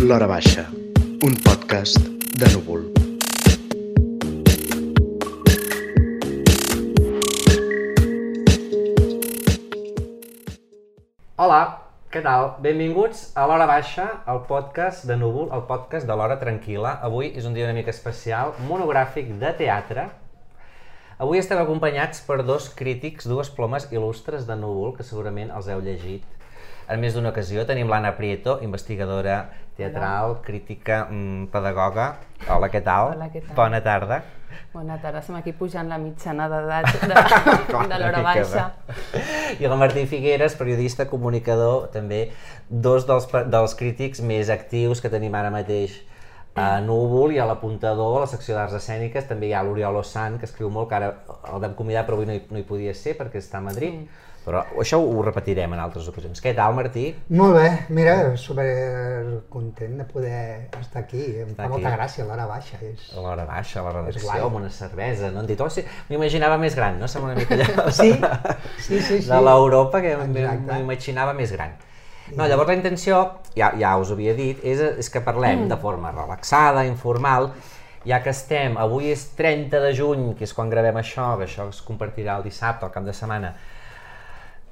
L'Hora Baixa, un podcast de núvol. Hola, què tal? Benvinguts a l'Hora Baixa, el podcast de Núvol, el podcast de l'Hora Tranquil·la. Avui és un dia una mica especial, monogràfic de teatre. Avui estem acompanyats per dos crítics, dues plomes il·lustres de Núvol, que segurament els heu llegit en més d'una ocasió. Tenim l'Anna Prieto, investigadora teatral, crítica, mm, pedagoga. Hola, què tal? Hola, què tal? Bona tarda. Bona tarda, estem aquí pujant la mitjana d'edat de, de l'hora baixa. I el Martí Figueres, periodista, comunicador, també dos dels, dels crítics més actius que tenim ara mateix a Núvol i a l'Apuntador, a la secció d'Arts Escèniques, també hi ha l'Oriol Ossan, que escriu molt, que ara el vam convidar però avui no hi, no hi podia ser perquè està a Madrid, però això ho repetirem en altres ocasions. Què tal, Martí? Molt bé, mira, super content de poder estar aquí. Em Estar fa molta aquí. gràcia l'hora baixa. És... A l'hora baixa, a la redacció, amb una cervesa, no? Dit, oh, sí, m'imaginava més gran, no? Sembla una mica allò Sí, sí, sí. sí. de l'Europa que m'imaginava més gran. No, llavors la intenció, ja, ja us ho havia dit, és, és que parlem de forma relaxada, informal, ja que estem, avui és 30 de juny, que és quan gravem això, que això es compartirà el dissabte, al cap de setmana,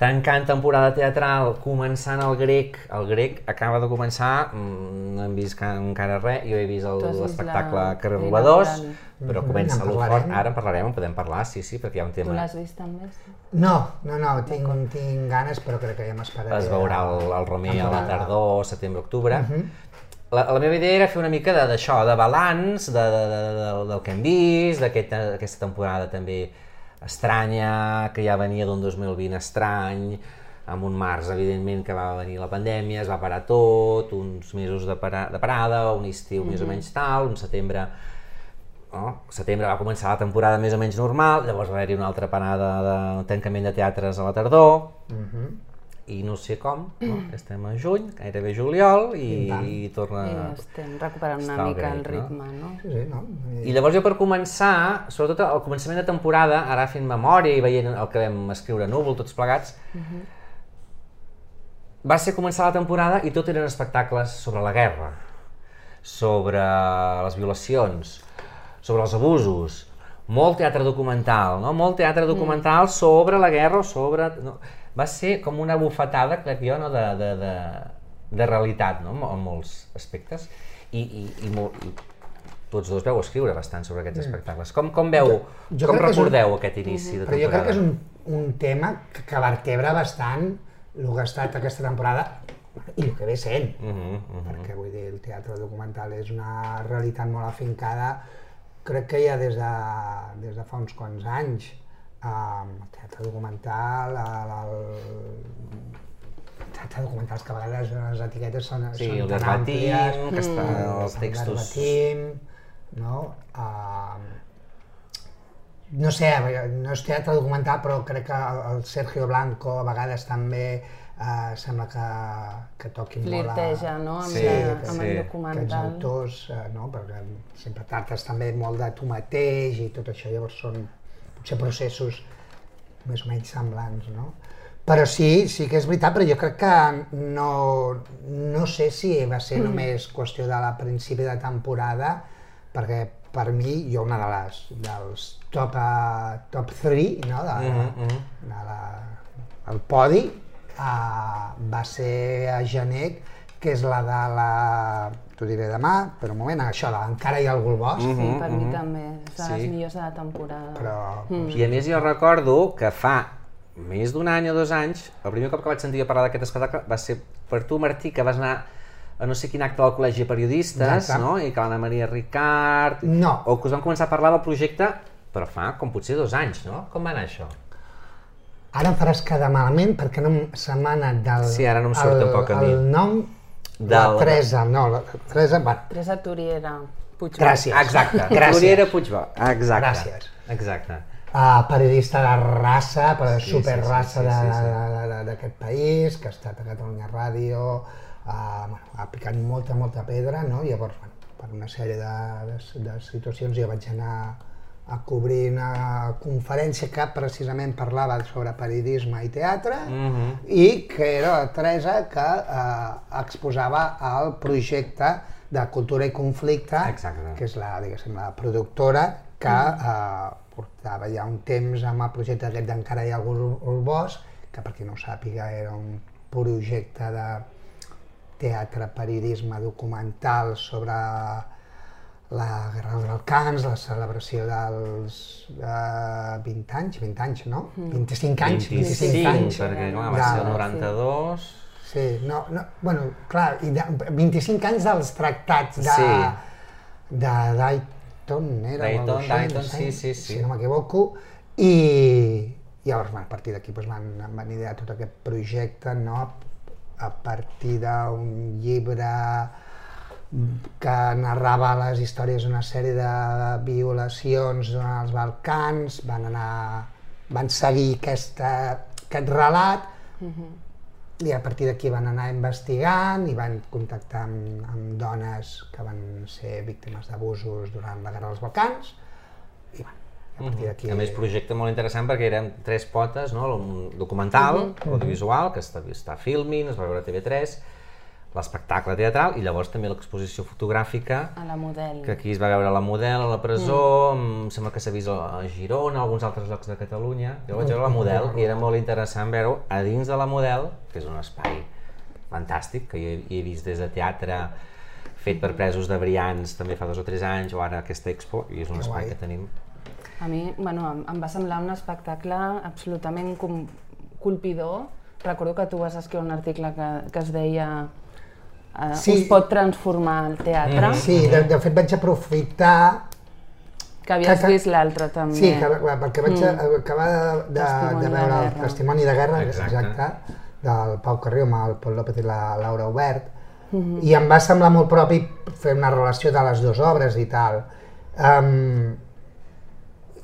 tancant temporada teatral, començant el grec, el grec acaba de començar, mm, no hem vist ca- encara res, jo he vist Tu l'espectacle la- Carrer Robadors, però comença en l'Ufort, parlarem. ara en parlarem, en podem parlar, sí, sí, perquè hi ha un Tu tema... l'has vist també? Sí. No, no, no, tinc, tinc ganes, però crec que ja m'esperaré. es veurà el, el Romer a la tardor, setembre-octubre. Mhm. la, la meva idea era fer una mica de- d'això, de, balanç, de, de, de, de, del que hem vist, d'aquesta aquesta temporada també estranya, que ja venia d'un 2020 estrany, amb un març, evidentment, que va venir la pandèmia, es va parar tot, uns mesos de, para, de parada, un estiu més o menys tal, un setembre no? setembre va començar la temporada més o menys normal, llavors va haver-hi una altra parada de tancament de teatres a la tardor, Mhm. I no sé com, no? estem a juny, gairebé juliol, i, i torna... I estem recuperant una el mica el grec, no? ritme, no? Sí, sí, no? I llavors jo per començar, sobretot al començament de temporada, ara fent memòria i veient el que vam escriure a Núvol, tots plegats, va ser començar la temporada i tot eren espectacles sobre la guerra, sobre les violacions, sobre els abusos, molt teatre documental, no? Molt teatre documental sobre la guerra o sobre... No? Va ser com una bufetada, crec jo, no? de, de, de, de realitat, no? En molts aspectes. I, i, i, molt, i tots dos veu escriure bastant sobre aquests espectacles. Com, com veu, jo com crec que és un- recordeu aquest inici de Però jo crec temporada? que és un, un tema que, que vertebra bastant el que ha estat aquesta temporada i el que ve sent. Mhm, mhm. perquè vull dir, el teatre documental és una realitat molt afincada, crec que ja des de, des de fa uns quants anys. Um, el teatre documental, el, el, el teatre documentals que a vegades les etiquetes són, Sí, són el tan àmplies, que està mm, els el textos... verbatim, no? Um, no sé, no és teatre documental, però crec que el el Sergio Blanco a vegades també eh, sembla que, que toqui molt. Flirteja, no? Amb, Sí, la, sí. amb el aquests documental. autors, eh, no? perquè sempre tractes també molt de tu mateix i tot això, llavors són potser processos més o menys semblants, no? Però sí, sí que és veritat, però jo crec que no, no sé si va ser només qüestió de la principi de temporada, perquè per mi, jo una de les, dels top, uh, top 3, no? de, Mhm, mhm. de la, el podi, uh, va ser a Genet, que és la de la... T'ho diré demà, però un moment, això, de Encara hi ha algú al bosc, Sí, per mi també, és de Sí. les millors de la temporada. però... I a més jo recordo que fa més d'un any o dos anys, el primer cop que vaig sentir a parlar d'aquest espectacle va ser per tu, Martí, que vas anar a no sé quin acte del Col·legi de Periodistes, Exacte. no? I que l'Anna Maria Ricard... No. O que us vam començar a parlar del projecte, però fa com potser dos anys, no? Com va anar això? Ara em faràs quedar malament perquè no em- se m'ha anat del... Sí, ara no em surt el, tampoc a mi. El nom, De la Teresa, no, la Teresa, bueno, Teresa Turiera, Puigverd. gràcies. Exacte, gràcies. Turiera Puigvà. Exacte. Gràcies. Exacte. Uh, periodista de raça, però Sí, superraça sí, sí, sí, sí, sí. d'aquest país, que ha estat a Catalunya Ràdio, uh, bueno, ha picat molta, molta pedra, no? Llavors, bueno, per una sèrie de, de, de situacions jo vaig anar a cobrir una conferència que precisament parlava sobre periodisme i teatre Mhm. i que era la Teresa que eh, exposava el projecte de Cultura i Conflicte, Exacte. que és la, diguéssim, la productora que eh, portava ja un temps amb el projecte aquest d'Encara hi ha algú al bosc, que per qui no ho sàpiga era un projecte de teatre, periodisme documental sobre la Guerra dels Balcans, la celebració dels eh, 20 anys, 20 anys, no? 25 anys, 25, anys. perquè clar, va ser el de- 92... Sí, no, no, bueno, clar, i de, 25 anys dels tractats de, Sí. de Dayton, era? Dayton, així, Dayton, no sé, sí, sí, sí. Si no m'equivoco, i llavors, a partir d'aquí doncs, van, van idear tot aquest projecte, no?, a partir d'un llibre que narrava les històries d'una sèrie de violacions durant els Balcans, van anar, van seguir aquesta, aquest relat, i a partir d'aquí van anar investigant i van contactar amb, amb dones que van ser víctimes d'abusos durant la Guerra dels Balcans, i bueno, a partir d'aquí... A més, projecte molt interessant perquè eren tres potes, no? un documental, audiovisual, que està, està filming, es va veure a TV3, l'espectacle teatral i llavors també l'exposició fotogràfica A la model. que aquí es va veure la model a la presó, mm. em sembla que s'ha vist a Girona, a alguns altres llocs de Catalunya. Jo vaig veure la model i era molt interessant veure a dins de la model, que és un espai fantàstic, que jo he, he vist des de teatre fet per presos de Brians també fa dos o tres anys, o ara aquesta expo, i és un espai guai. que tenim. A mi, bueno, em, em va semblar un espectacle absolutament com, colpidor. Recordo que tu vas escriure un article que, que es deia eh, Sí. us pot transformar el teatre, Sí, de, de fet vaig aprofitar que havies que- que- vist l'altre també. Sí, que, perquè vaig mm. acabar de, de, Testimoni de de veure el guerra. testimoni de guerra, Exacte. exacte, del Pau Carrió amb el Pol López i la Laura Obert, i em va semblar molt propi fer una relació de les dues obres i tal. Um,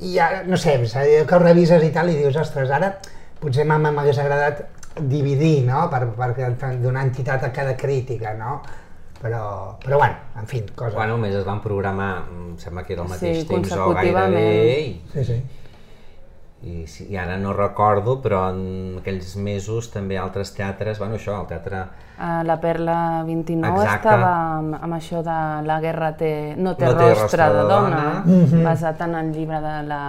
I ara, no sé, que ho revises i tal i dius, ostres, ara potser m'ha- m'hagués agradat dividir, no?, per, per donar entitat a cada crítica, no? Però, però bueno, en fi, cosa... Bueno, més es van programar, em sembla que era el mateix Sí, temps o gairebé, i Sí, sí. I, sí, I ara no recordo, però en aquells mesos també altres teatres, bueno, això, el teatre... A la Perla 29 Exacte. estava amb, amb això de la guerra té, no té, No té rostre, de dona, dona. basat en el llibre de la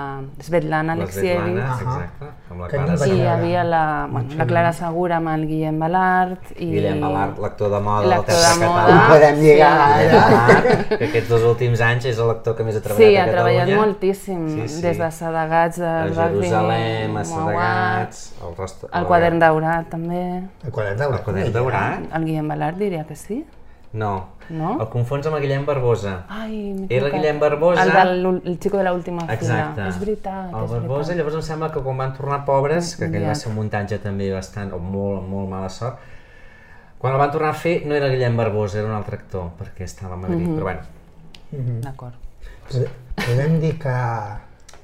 Svetlana la Alexievich. Svetlana, Ahà. exacte, amb la Clara I hi Segura. havia la, bueno, la Clara Segura amb el Guillem Balart. I... Guillem Balart, l'actor de moda del teatre de moda. català. Ho podem lligar, Sí. eh? Balart, que aquests dos últims anys és l'actor que més ha treballat Sí, a ha Catalunya. treballat moltíssim, Sí, sí. des de Sedegats, A del Barri, Jerusalem, a Mauat, Sedegats, el, rostre, el quadern daurat també. El quadern daurat. El quadern daurat? El Guillem Balart diria que sí. No, No? el confons amb el Guillem Barbosa. Ai, m'he Era el. Guillem Barbosa. El del el xico de l'última fila. Exacte. És veritat, El és Barbosa, veritat. llavors em sembla que quan van tornar pobres, que aquell va ser un muntatge també bastant, o molt, molt mala sort, quan el van tornar a fer no era Guillem Barbosa, era un altre actor, perquè estava a Madrid, Mhm. però bueno. D'acord. Podem dir que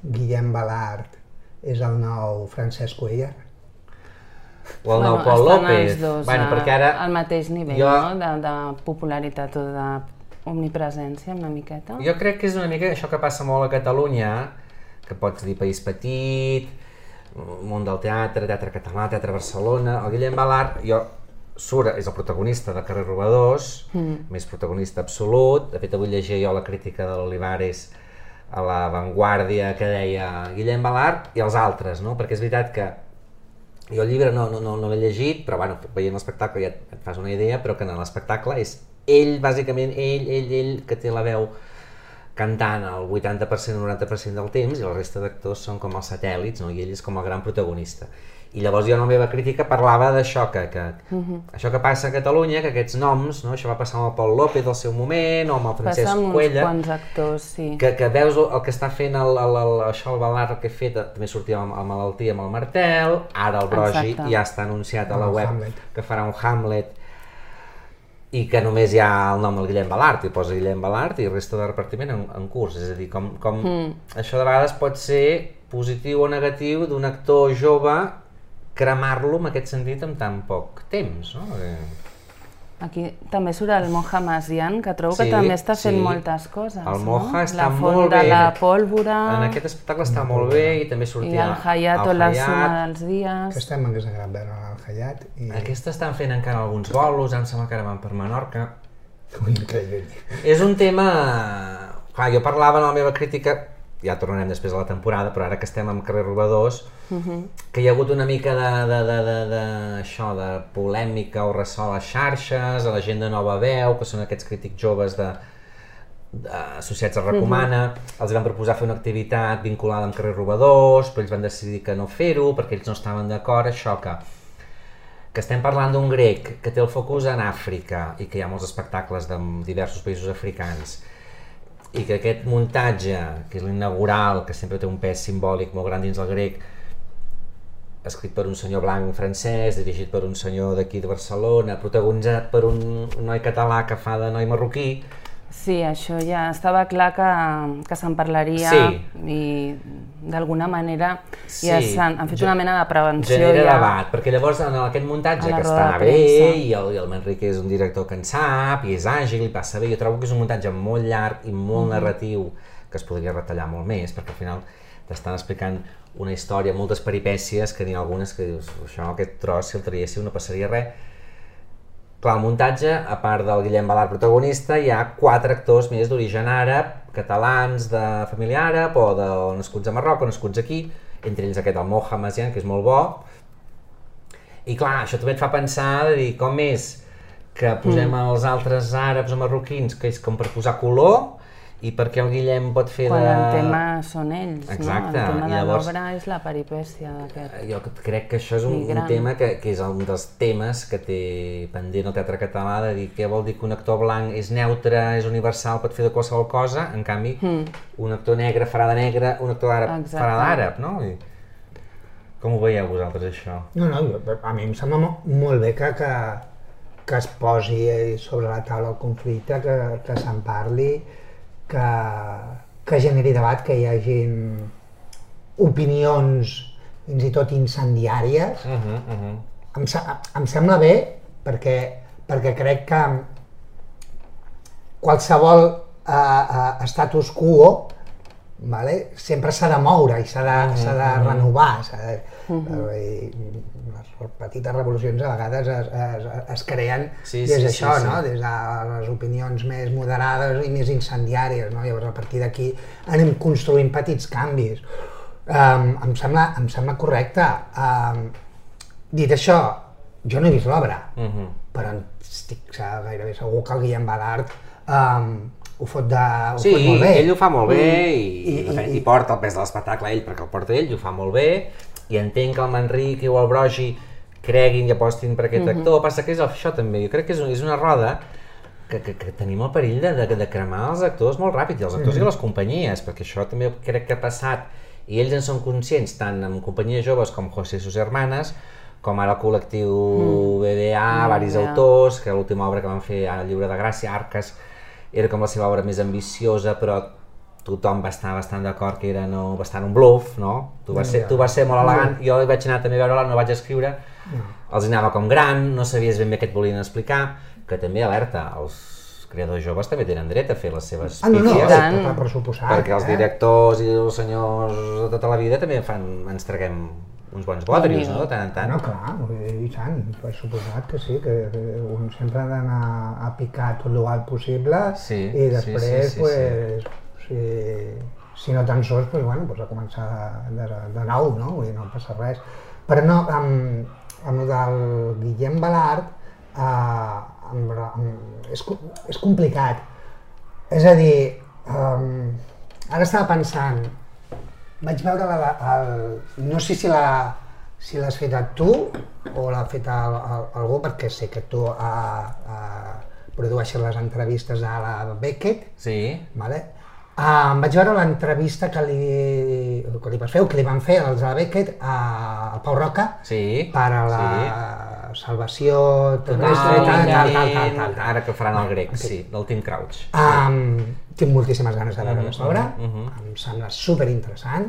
Guillem Balart és el nou Francesc Cuellar? O el nou Pol López. dos bueno, a- perquè ara... al mateix nivell, jo- no? De, de popularitat o d'omnipresència, una miqueta. Jo crec que és una mica això que passa molt a Catalunya, que pots dir país petit, món del teatre, teatre català, teatre Barcelona, el Guillem Balart, jo surt, és el protagonista de Carrer Robadors, mm. més protagonista absolut, de fet avui llegia jo la crítica de l'Olivares a la Vanguardia que deia Guillem Balart i els altres, no? perquè és veritat que jo el llibre no, no, no, no l'he llegit, però bueno, veient l'espectacle ja et fas una idea, però que en l'espectacle és ell, bàsicament, ell, ell, ell, que té la veu cantant el 80% o 90% del temps i la resta d'actors són com els satèl·lits, no? i ell és com el gran protagonista. I llavors jo en la meva crítica parlava d'això, que, que, uh -huh. això que passa a Catalunya, que aquests noms, no? això va passar amb el Pol López al seu moment, o amb el Francesc Passa amb uns Cuella, quants actors, sí. que, que veus el, que està fent el, el, el, això, el Balart que he fet, també sortia amb, amb malaltia amb el Martel, ara el Brogi Exacte. ja està anunciat a la web Hamlet. que farà un Hamlet i que només hi ha el nom del Guillem Balart, i posa Guillem Balart i resta de repartiment en, en curs, és a dir, com, com mm. això de vegades pot ser positiu o negatiu d'un actor jove cremar-lo en aquest sentit en tan poc temps, no? Perquè... Aquí també surt el Moja Masian, que trobo que Sí, també està fent sí. moltes coses, El no? Moja està la font molt de bé. la pólvora En aquest espectacle està molt bé i també i sortia el Hayat o el la suma dels dies. Aquesta m'hagués agradat veure al Hayat. I... Aquesta estan fent encara alguns bolos, em sembla que ara van per Menorca. Ui, increïble. És un tema... Clar, jo parlava en la meva crítica, ja tornarem després a la temporada, però ara que estem amb Carrer Robadors, que hi ha hagut una mica de, de, de, de, de, això, de polèmica o ressò a les xarxes, a la gent de Nova Veu, que són aquests crítics joves de, de associats a Recomana, els van proposar fer una activitat vinculada amb Carrer Robadors, però ells van decidir que no fer-ho perquè ells no estaven d'acord, això que que estem parlant d'un grec que té el focus en Àfrica i que hi ha molts espectacles de diversos països africans i que aquest muntatge, que és l'inaugural, que sempre té un pes simbòlic molt gran dins el grec, escrit per un senyor blanc francès, dirigit per un senyor d'aquí de Barcelona, protagonitzat per un, noi català que fa de noi marroquí, Sí, això ja estava clar que, que se'n parlaria Sí. i d'alguna manera Sí. ja s'han han fet una mena de prevenció genera ja. debat, perquè llavors en aquest muntatge que està bé i el, i el Manrique és un director que en sap i és àgil i passa bé, jo trobo que és un muntatge molt llarg i molt narratiu que es podria retallar molt més perquè al final t'estan explicant una història, moltes peripècies que n'hi ha algunes que dius, això, aquest tros, si el traiéssiu no passaria res. Clar, el muntatge, a part del Guillem Balart protagonista, hi ha quatre actors més d'origen àrab, catalans de família àrab o de nascuts a Marroc o nascuts aquí, entre ells aquest el Masian, que és molt bo. I clar, això també et fa pensar de dir com és que posem Mm. els altres àrabs o marroquins, que és com per posar color, i perquè el Guillem pot fer Quan de... el tema són ells, Exacte, no? El tema i de llavors- l'obra és la peripècia d'aquest. Jo crec que això és un, un tema que, que és un dels temes que té pendent el teatre català de dir què vol dir que un actor blanc és neutre, és universal, pot fer de qualsevol cosa, en canvi un actor negre farà de negre, un actor àrab Exacte. farà d'àrab, no? I com ho veieu vosaltres això? No, no, jo- a mi em sembla mo- molt bé que, que, que es posi eh, sobre la taula el conflicte, que, que se'n parli, que, que generi debat, que hi hagin opinions fins i tot incendiàries. Uh -huh, uh -huh. Em, em sembla bé perquè, perquè crec que qualsevol uh, uh, status quo vale? sempre s'ha de moure i s'ha de, s'ha de renovar. De, eh, i les petites revolucions a vegades es, es, es creen Sí, des sí, d'això, sí, sí. no? des de les opinions més moderades i més incendiàries. No? Llavors, a partir d'aquí anem construint petits canvis. Um, em, sembla, em sembla correcte. Um, dit això, jo no he vist l'obra, Uh -huh. però estic gairebé segur que el Guillem Balart um, ho fot, de, ho Sí, fot molt bé. ell ho fa molt bé i, i, I- i, i- i porta el pes de l'espectacle ell perquè el porta ell, i ho fa molt bé i entenc que el Manrique o el Brogi creguin i apostin per aquest actor, passa que és això també, jo crec que és, és una roda que, que, que tenim el perill de, de, de cremar els actors molt ràpid, i els actors i les companyies, perquè això també crec que ha passat i ells en són conscients tant amb companyies joves com José i sus hermanes com ara el col·lectiu BBA, varis BBA. autors, que l'última obra que van fer a Lliure de Gràcia, Arques, era com la seva obra més ambiciosa, però tothom va estar bastant d'acord que era no, bastant un bluff, no? Tu vas ser, tu vas ser molt elegant, jo hi vaig anar també a veure-la, no vaig escriure, els anava com gran, no sabies ben bé què et volien explicar, que també, alerta, els creadors joves també tenen dret a fer les seves Ah, no, no, pífies, tant. per, per suposar. perquè els eh? directors i els senyors de tota la vida també fan, ens traguem uns bons bodrius, no? De tant en tant. No, clar, i tant, per suposat que sí, que, que un sempre ha d'anar a picar tot l'alt possible Sí, i sí, després, sí, sí, pues, Si, si no tan sols, pues, bueno, pues a començar de, de nou, no? Vull dir, no passa res. Però no, amb, amb el del Guillem Balart, eh, amb, amb, és, és complicat. És a dir, um, ara estava pensant, vaig veure la, el, no sé si la si l'has fet tu o l'ha fet el, el, algú perquè sé que tu a, a, produeixes les entrevistes a la Beckett Sí, vale? Uh, em vaig veure l'entrevista que li, que li vas fer, que li van fer els de la Beckett a, al Pau Roca sí. per a la sí. salvació terrestre, tal, tal, tal, tal, tal, tal. Ara que faran el grec, sí, del Tim Crouch. Um, tinc moltíssimes ganes de veure Mhm, aquesta obra, mhm, mhm. em sembla super interessant,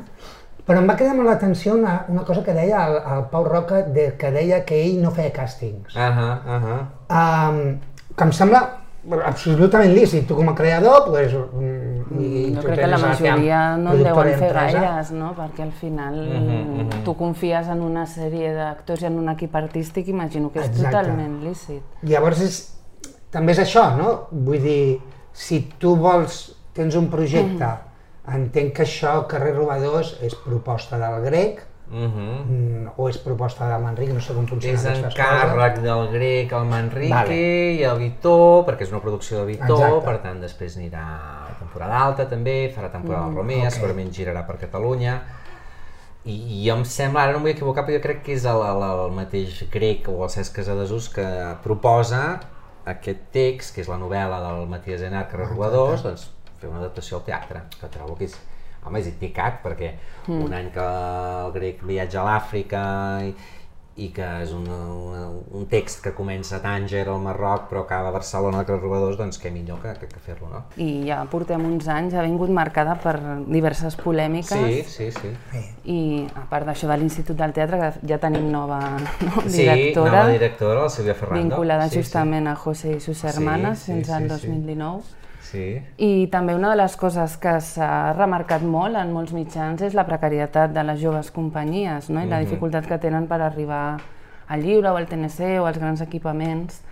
però em va quedar molt l'atenció una, una cosa que deia el, el Pau Roca, de, que deia que ell no feia càstings. Ahà, ahà. Um, que em sembla absolutament lícit. Tu com a creador, pues, mm, i Jo tu crec que la majoria no en deuen fer gaires, no? Perquè al final Mhm, tu confies en una sèrie d'actors i en un equip artístic, imagino que és Exacte. totalment lícit. Llavors és, també és això, no? Vull dir, si tu vols, tens un projecte, Mm. entenc que això, Carrer Robadors, és proposta del grec, Mhm. mm, o és proposta de Manric, no sé com funcionen És aquestes encàrrec del grec al Manrique Vale. i el Vitó, perquè és una producció de Vitó, Exacte. per tant després anirà a temporada alta també, farà temporada mm, Romea, ok. segurament girarà per Catalunya. I, I em sembla, ara no em vull equivocar, però jo crec que és el, el, el mateix grec o el Cesc Casadesús que proposa aquest text, que és la novel·la del Matías Enar, Carrer Robadors, doncs fer una adaptació al teatre, que trobo que és home, és indicat perquè mm. un any que el grec viatja a l'Àfrica i, i que és una, una, un text que comença a Tànger, al Marroc, però acaba a Barcelona, al Carrer Robadors, doncs què millor que, que, que fer-lo, no? I ja portem uns anys, ha vingut marcada per diverses polèmiques Sí, sí, sí. i a part d'això de l'Institut del Teatre, que ja tenim nova no, Sí, directora, nova directora, la Sílvia Ferrando. vinculada sí, justament a José i sus hermanes Sí, sí, fins sí, al sí. 2019. Sí. Sí. I també una de les coses que s'ha remarcat molt en molts mitjans és la precarietat de les joves companyies no? i Mhm. la dificultat que tenen per arribar al lliure o al TNC o als grans equipaments.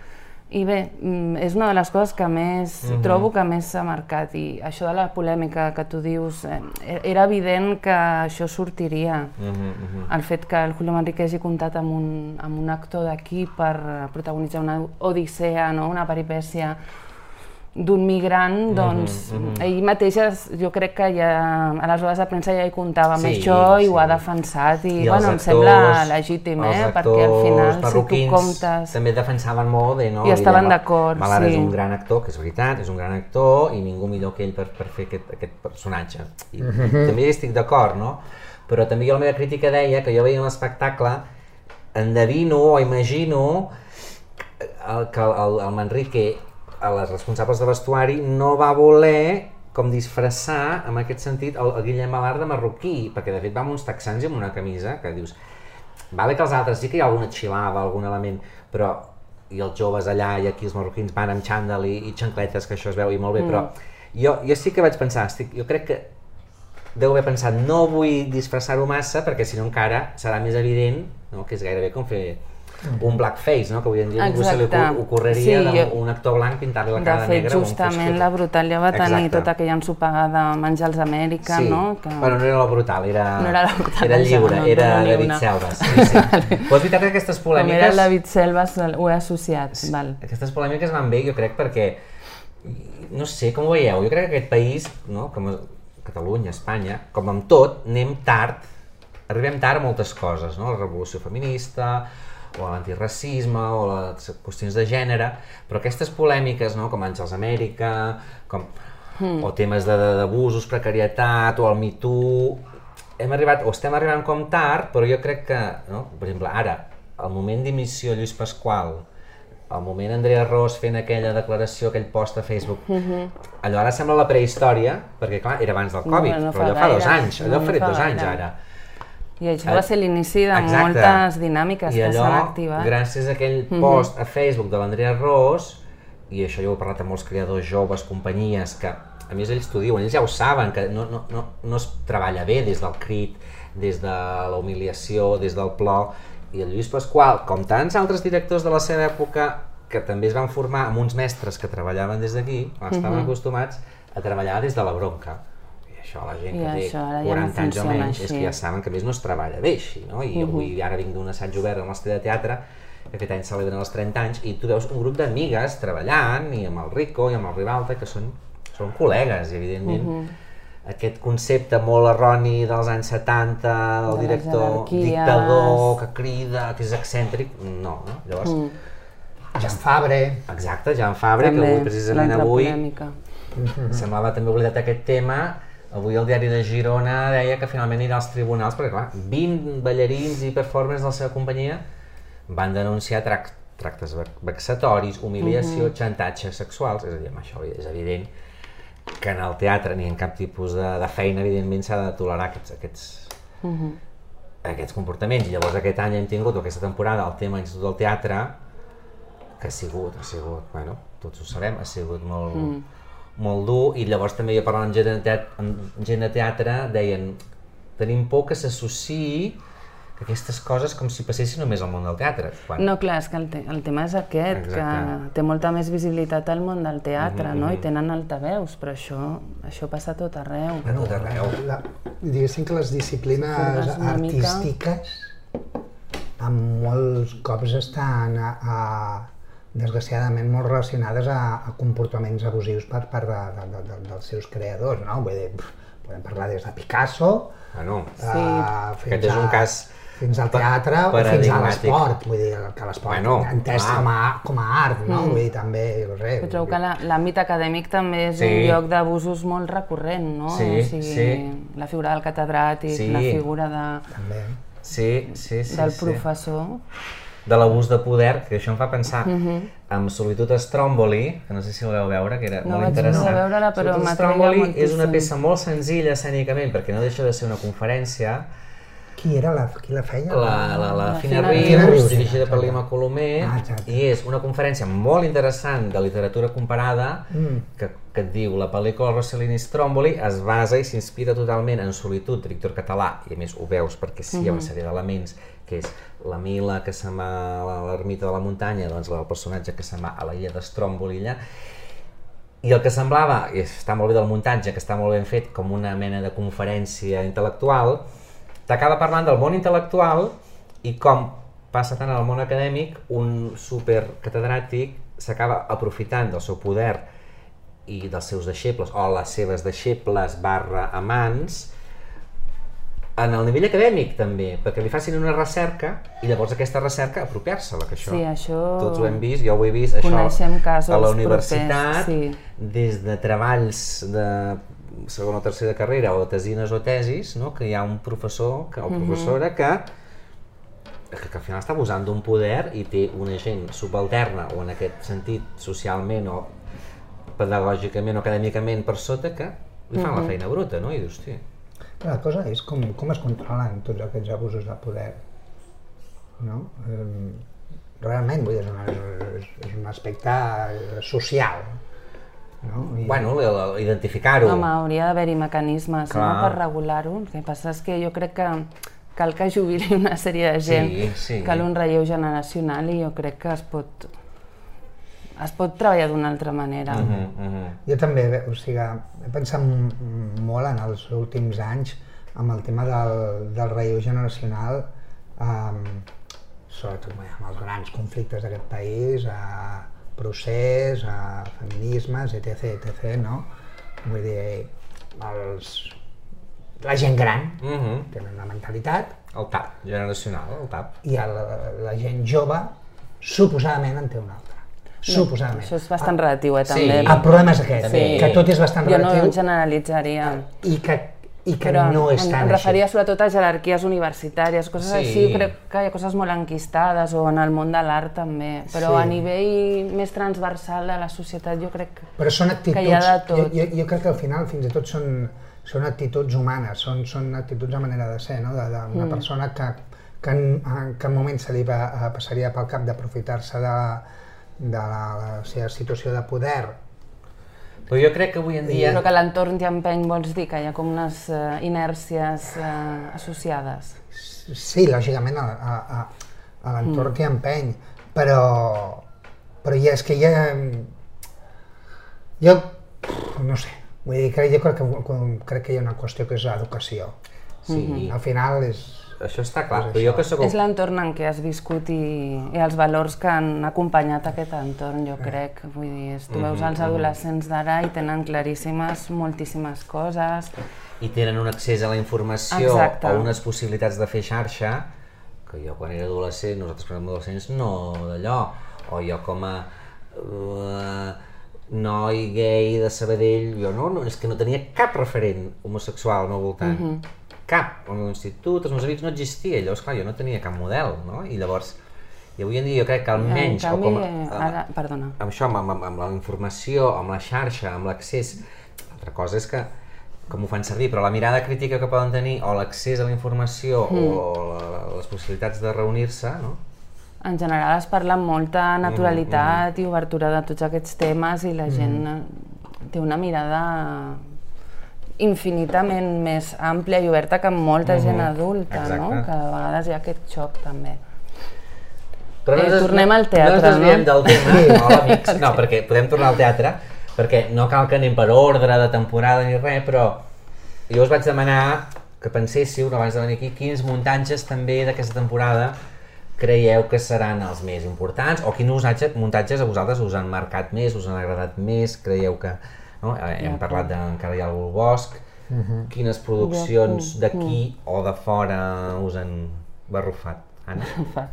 I bé, mm, és una de les coses que més Mhm. trobo que més s'ha marcat i això de la polèmica que tu dius, eh, era evident que això sortiria. Mhm, mhm. El fet que el Julio Manrique hagi comptat amb un, amb un actor d'aquí per protagonitzar una odissea, no? una peripècia d'un migrant, doncs ell mateix es, jo crec que ja a les rodes de premsa ja hi comptava amb Sí, això i ho sí. ha defensat i, I bueno, em els sembla actors- legítim, eh? perquè al final actors si tu comptes... també defensaven molt bé, no? I estaven d'acord, Malar és sí. un gran actor, que és veritat, és un gran actor i ningú millor que ell per, per fer aquest, aquest personatge. I, i també hi estic d'acord, no? Però també jo la meva crítica deia que jo veia l'espectacle, endevino o imagino el, que el, el Manrique, a les responsables de vestuari, no va voler com disfressar, en aquest sentit, el, el Guillem Alar de marroquí, perquè de fet va amb uns texans i amb una camisa que dius, vale que els altres sí que hi ha alguna xilava, algun element, però i els joves allà i aquí els marroquins van amb xandall i, i xancletes, que això es veu i molt bé, però jo, jo sí que vaig pensar, estic, jo crec que deu haver pensat, no vull disfressar-ho massa perquè si no encara serà més evident no? que és gairebé com fer un blackface, no? que avui en dia ningú se li ocorreria Sí, sí, jo- un actor blanc pintar-li la De cara fet, negra justament amb la Brutal ja va tenir Exacte. tota aquella ensopegada de menjar als Amèrica, sí. no? Que... Bueno, no era la brutal, era, No era la Brutal, era lliure, no, era no, David una. Selves. Sí, sí. Però és veritat que aquestes Com era polèmiques... David Selves, ho he associat, val. Aquestes polèmiques van bé, jo crec, perquè, no sé, com ho veieu, jo crec que aquest país, no, com Catalunya, Espanya, com amb tot, anem tard, arribem tard a moltes coses, no? la revolució feminista, o l'antiracisme, o les qüestions de gènere, però aquestes polèmiques, no, com Àngels Amèrica, com, o temes d'abusos, precarietat, o el Me Too, hem arribat, o estem arribant com tard, però jo crec que, no? per exemple, ara, el moment d'emissió Lluís Pasqual, el moment Andrea Ros fent aquella declaració, aquell post a Facebook, allò ara sembla la prehistòria, perquè clar, era abans del No, Covid, no però fa allò fa dos gaire. anys, No, allò no faré fa dos anys ara. I això va ser l'inici de Exacte. moltes dinàmiques I que s'han activat. gràcies a aquell post a Facebook de l'Andrea Ros, i això jo he parlat amb molts creadors joves, companyies, que a més ells t'ho diuen, ells ja ho saben, que no, no, no, no es treballa bé des del crit, des de la humiliació, des del plor, i el Lluís Pasqual, com tants altres directors de la seva època, que també es van formar amb uns mestres que treballaven des d'aquí, estaven acostumats a treballar des de la bronca. Això la gent I que té això ara ja no 40 anys o menys és així. que ja saben que més no es treballa bé així, no? I avui ara vinc d'un assaig obert al nostre de teatre, que aquest any celebren els 30 anys, i tu veus un grup d'amigues treballant, i amb el Rico i amb el Ribalta, que són, són col·legues, i evidentment aquest concepte molt erroni dels anys 70, del De director dictador, que crida, que és excèntric, no, no? Llavors, Jan Fabre, exacte, Jan Fabre, que També, avui, precisament avui, polèmica. semblava també oblidat aquest tema, avui el diari de Girona deia que finalment anirà als tribunals, perquè clar, 20 ballarins i performers de la seva companyia van denunciar trac tractes vex- vexatoris, humiliació, xantatges sexuals, és a dir, això és evident que en el teatre ni en cap tipus de, de feina, evidentment, s'ha de tolerar aquests, aquests, aquests comportaments. I llavors aquest any hem tingut, aquesta temporada, el tema Institut del Teatre, que ha sigut, ha sigut, bueno, tots ho sabem, ha sigut molt, mm. Molt dur, i llavors també jo parlant amb gent de teatre, amb gent de teatre deien tenim por que s'associï que aquestes coses com si passessin només al món del teatre. Quan... No, clar, és que el, te el tema és aquest, Exacte. que té molta més visibilitat al món del teatre, Mhm, no? mhm. I tenen altaveus, però això, això passa a tot arreu. A tot arreu. La, diguéssim que les disciplines una mica. artístiques amb molts cops estan a, a, desgraciadament molt relacionades a, a comportaments abusius per part de, de, de, de, dels seus creadors, no? Vull dir, podem parlar des de Picasso Bueno, Sí. a, fins Aquest és un a- cas fins al teatre o fins a l'esport, vull dir, que l'esport Bueno, entès clar. com a, com a art, no? Vull dir, també, no sé, Jo trobo que la- l'àmbit acadèmic també és Sí. un lloc d'abusos molt recurrent, no? Sí, o sigui, sí. la figura del catedràtic, Sí. la figura de, també. sí, sí, sí. del sí. professor. De l'abús de poder, que això em fa pensar Mhm. amb Solitud a Stromboli, que no sé si vau veure, que era No molt interessant. poder veure-la, però Solitud Stromboli és una peça molt senzilla escènicament, perquè no deixa de ser una conferència, Qui era la, qui la feia? la, la, la La Fina Fina Rius, Rius. Rius, dirigida per l'Ima Colomer, Ah, exacte. i és una conferència molt interessant de literatura comparada Mm. que, que et diu la pel·lícula Rossellini Stromboli es basa i s'inspira totalment en Solitud, director català, i a més ho veus perquè sí, hi ha una sèrie d'elements, que és la Mila que se'n va a l'ermita de la muntanya, doncs el personatge que se'n va a la illa de Stromboli allà, i el que semblava, i està molt bé del muntatge, que està molt ben fet com una mena de conferència intel·lectual, t'acaba parlant del món intel·lectual i com passa tant al món acadèmic, un supercatedràtic s'acaba aprofitant del seu poder i dels seus deixebles, o les seves deixebles barra amants, en el nivell acadèmic també, perquè li facin una recerca i llavors aquesta recerca apropiar-se-la, que això, Sí, això- tots ho hem vist, jo ho he vist, això Coneixem casos a la propers, universitat, sí. des de treballs de segona o tercera carrera o tesines o tesis, no? que hi ha un professor que, o Mhm. professora que, que, que al final està abusant d'un poder i té una gent subalterna o en aquest sentit socialment o pedagògicament o acadèmicament per sota que li fan Mhm. la feina bruta, no? I dius, Però la cosa és com, com es controlen tots aquests abusos de poder. No? Eh, realment, vull dir, és, una, és, és un aspecte social. No? I, bueno, identificar-ho. Home, hauria d'haver-hi mecanismes no, per regular-ho. El que passa és que jo crec que cal que jubili una sèrie de gent, Sí, sí. cal un relleu generacional i jo crec que es pot, es pot treballar d'una altra manera. Mhm, mhm. Jo també, o sigui, he pensat molt en els últims anys amb el tema del, del relleu generacional, um, sobretot bé, amb els grans conflictes d'aquest país, a procés, a feminismes, etc, etc, no? Vull dir, els, la gent gran Mhm. tenen una mentalitat El TAP, generacional, el TAP. i el, la gent jove suposadament en té una altra. Suposadament. Això és bastant relatiu, eh, Sí. també. El problema és aquest, Sí. que tot és bastant jo no relatiu generalitzaria. i que, i que Però no és em, tan em així. referia sobretot a jerarquies universitàries, coses Sí. així, crec que hi ha coses molt enquistades, o en el món de l'art també, però Sí. a nivell més transversal de la societat jo crec que... Però són actituds, que hi ha de tot. Jo, jo, jo crec que al final fins i tot són, són actituds humanes, són, són actituds a manera de ser, no? d'una mm. persona que, que en, en cap moment se li va, eh, passaria pel cap d'aprofitar-se de, de la, la seva situació de poder Però jo crec que avui en dia... Però que l'entorn t'empeny vols dir que hi ha com unes uh, inèrcies uh, associades. Sí, lògicament a, a, a, a l'entorn mm. t'hi empeny, però, però ja és que ja... Jo, no sé, vull dir, crec, jo crec que, crec que hi ha una qüestió que és l'educació. Sí, Al final és... això està clar, però jo que sóc... És l'entorn en què has viscut i, i els valors que han acompanyat aquest entorn, jo crec. Vull dir, és, tu veus els adolescents d'ara i tenen claríssimes moltíssimes coses. I tenen un accés a la informació Exacte. o unes possibilitats de fer xarxa, que jo quan era adolescent, nosaltres quan érem adolescents, no d'allò. O jo com a uh, noi gay de Sabadell, jo no, no, és que no tenia cap referent homosexual al meu voltant. Cap. Al meu institut, els meus amics no existia, llavors clar, jo no tenia cap model, no? I llavors, i avui en dia jo crec que almenys, en canvi, o com eh, ara, perdona. amb això, amb, amb, amb la informació, amb la xarxa, amb l'accés, l'altra cosa és que com ho fan servir, però la mirada crítica que poden tenir o l'accés a la informació Hmm. o la, les possibilitats de reunir-se, no? en general es parla amb molta naturalitat i obertura de tots aquests temes i la gent eh, té una mirada infinitament més àmplia i oberta que molta gent adulta, no? Exacte. Que de vegades hi ha aquest xoc també. Però Eh, ens- tornem al No teatre, ens desviem no? del tema, hola amics. No, perquè podem tornar al teatre, perquè no cal que anem per ordre de temporada ni res, però jo us vaig demanar que penséssiu, no abans de venir aquí, quins muntatges també d'aquesta temporada creieu que seran els més importants o quins muntatges a vosaltres us han marcat més, us han agradat més, creieu que... No? Eh, Hem parlat de Encara hi ha algú al bosc, quines produccions d'aquí o de fora us han barrufat? Anna? Fa.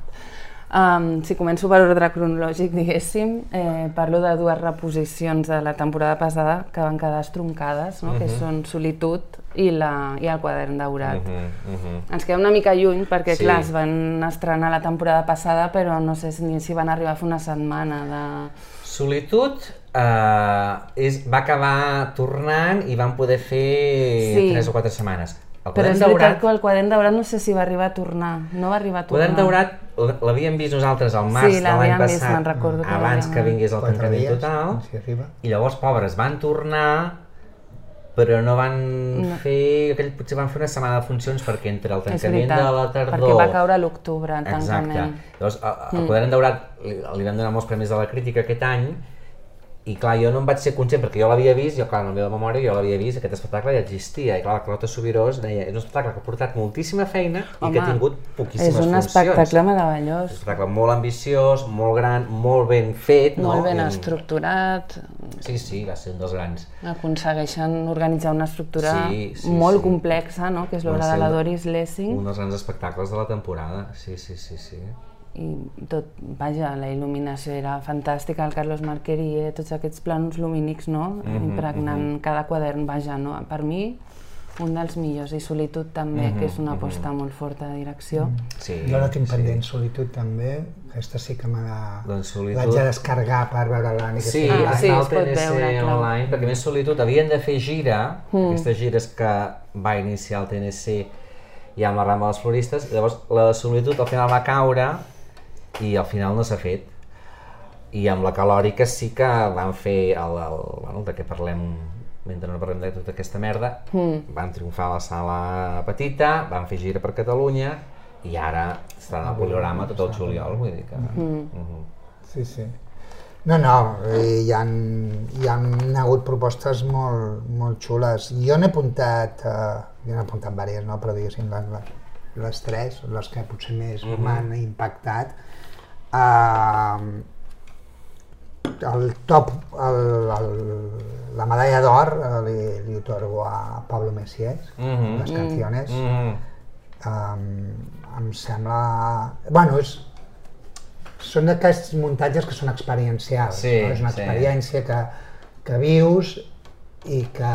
Um, si començo per ordre cronològic, diguéssim, eh, parlo de dues reposicions de la temporada passada que van quedar estroncades, no? que són Solitud i, la, i el quadern daurat. Mhm, mhm. Ens queda una mica lluny perquè, Sí. clar, es van estrenar la temporada passada, però no sé ni si van arribar a fer una setmana de... Solitud eh, és, va acabar tornant i van poder fer Sí. 3 o 4 setmanes. El Però és veritat daurat, que el quadern daurat no sé si va arribar a tornar. No va arribar a el tornar. quadern daurat l'havíem vist nosaltres al març Sí, de l'any vist, passat, me'n recordo que abans que vingués el Quatre tancament total, si i llavors, pobres, van tornar però no van No. fer, aquell, potser van fer una setmana de funcions perquè entre el tancament veritat, de la tardor... perquè va caure a l'octubre, el Exacte. tancament. Llavors, a- a- el Quadern Daurat li, li vam donar molts premis de la crítica aquest any i clar, jo no em vaig ser conscient perquè jo l'havia vist, jo clar, en la meva memòria jo l'havia vist, aquest espectacle ja existia i clar, la Carlota Subirós deia, és un espectacle que ha portat moltíssima feina i que ha tingut poquíssimes és un funcions. espectacle És un meravellós, espectacle molt ambiciós, molt gran, molt ben fet, no? molt ben I- estructurat, Sí, sí, va ser un dels grans. aconsegueixen organitzar una estructura Sí, sí, molt sí. complexa, no? que és l'obra de la Doris Lessing, Un dels grans espectacles de la temporada, sí, sí, sí, sí. I tot, vaja, la il·luminació era fantàstica, el Carlos Marquerie, tots aquests plànols lumínics, no? Mhm, impregnant cada quadern, vaja, no? per mi un dels millors, i Solitud també, que és una aposta molt forta de direcció. sí Jo la tinc sí. pendent, Solitud també. Aquesta sí que me la... Doncs Solitud- L'haig de descarregar per veure-la. Sí, Ah, sí, es pot veure, clar. online, perquè més Solitud havien de fer gira, mm. aquestes gires que va iniciar el TNC ja amb la rama dels floristes, i llavors la de Solitud al final va caure i al final no s'ha fet. I amb la calòrica sí que van fer el, el, bueno, de què parlem mentre no parlem de tota aquesta merda, mm. van triomfar a la sala petita, van fer gira per Catalunya i ara estaran al poliorama tot el juliol, vull dir que... Mm. Sí, sí. No, no, eh, hi ha, hi ha hagut propostes molt, molt xules. Jo n'he apuntat, eh, jo n'he apuntat diverses, no? però diguéssim les, les, les tres, les que potser més m'han impactat. Uh, el top, el, el, la medalla d'or eh, li, li otorgo a Pablo Messiés, Mhm. les canciones. Mm. um, em sembla... Bueno, és, són d'aquests muntatges que són experiencials. Sí, no? És una sí. experiència que, que vius i que,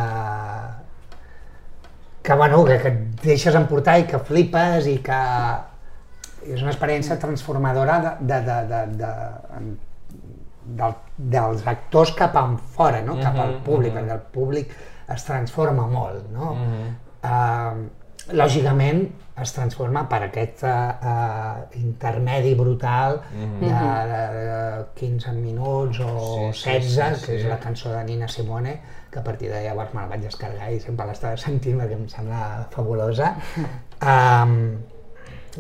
que, bueno, que, que et deixes emportar i que flipes i que és una experiència transformadora de, de, de, de, de, del, dels actors cap en fora, no? cap al Mhm, públic, mhm. perquè el públic es transforma molt. No? Mhm. Uh, lògicament es transforma per aquest uh, intermedi brutal de, de, de 15 minuts o. Sí, sí, 16, sí, que és sí. la cançó de Nina Simone, que a partir de llavors me la vaig descarregar i sempre l'estava sentint perquè em sembla fabulosa. Um,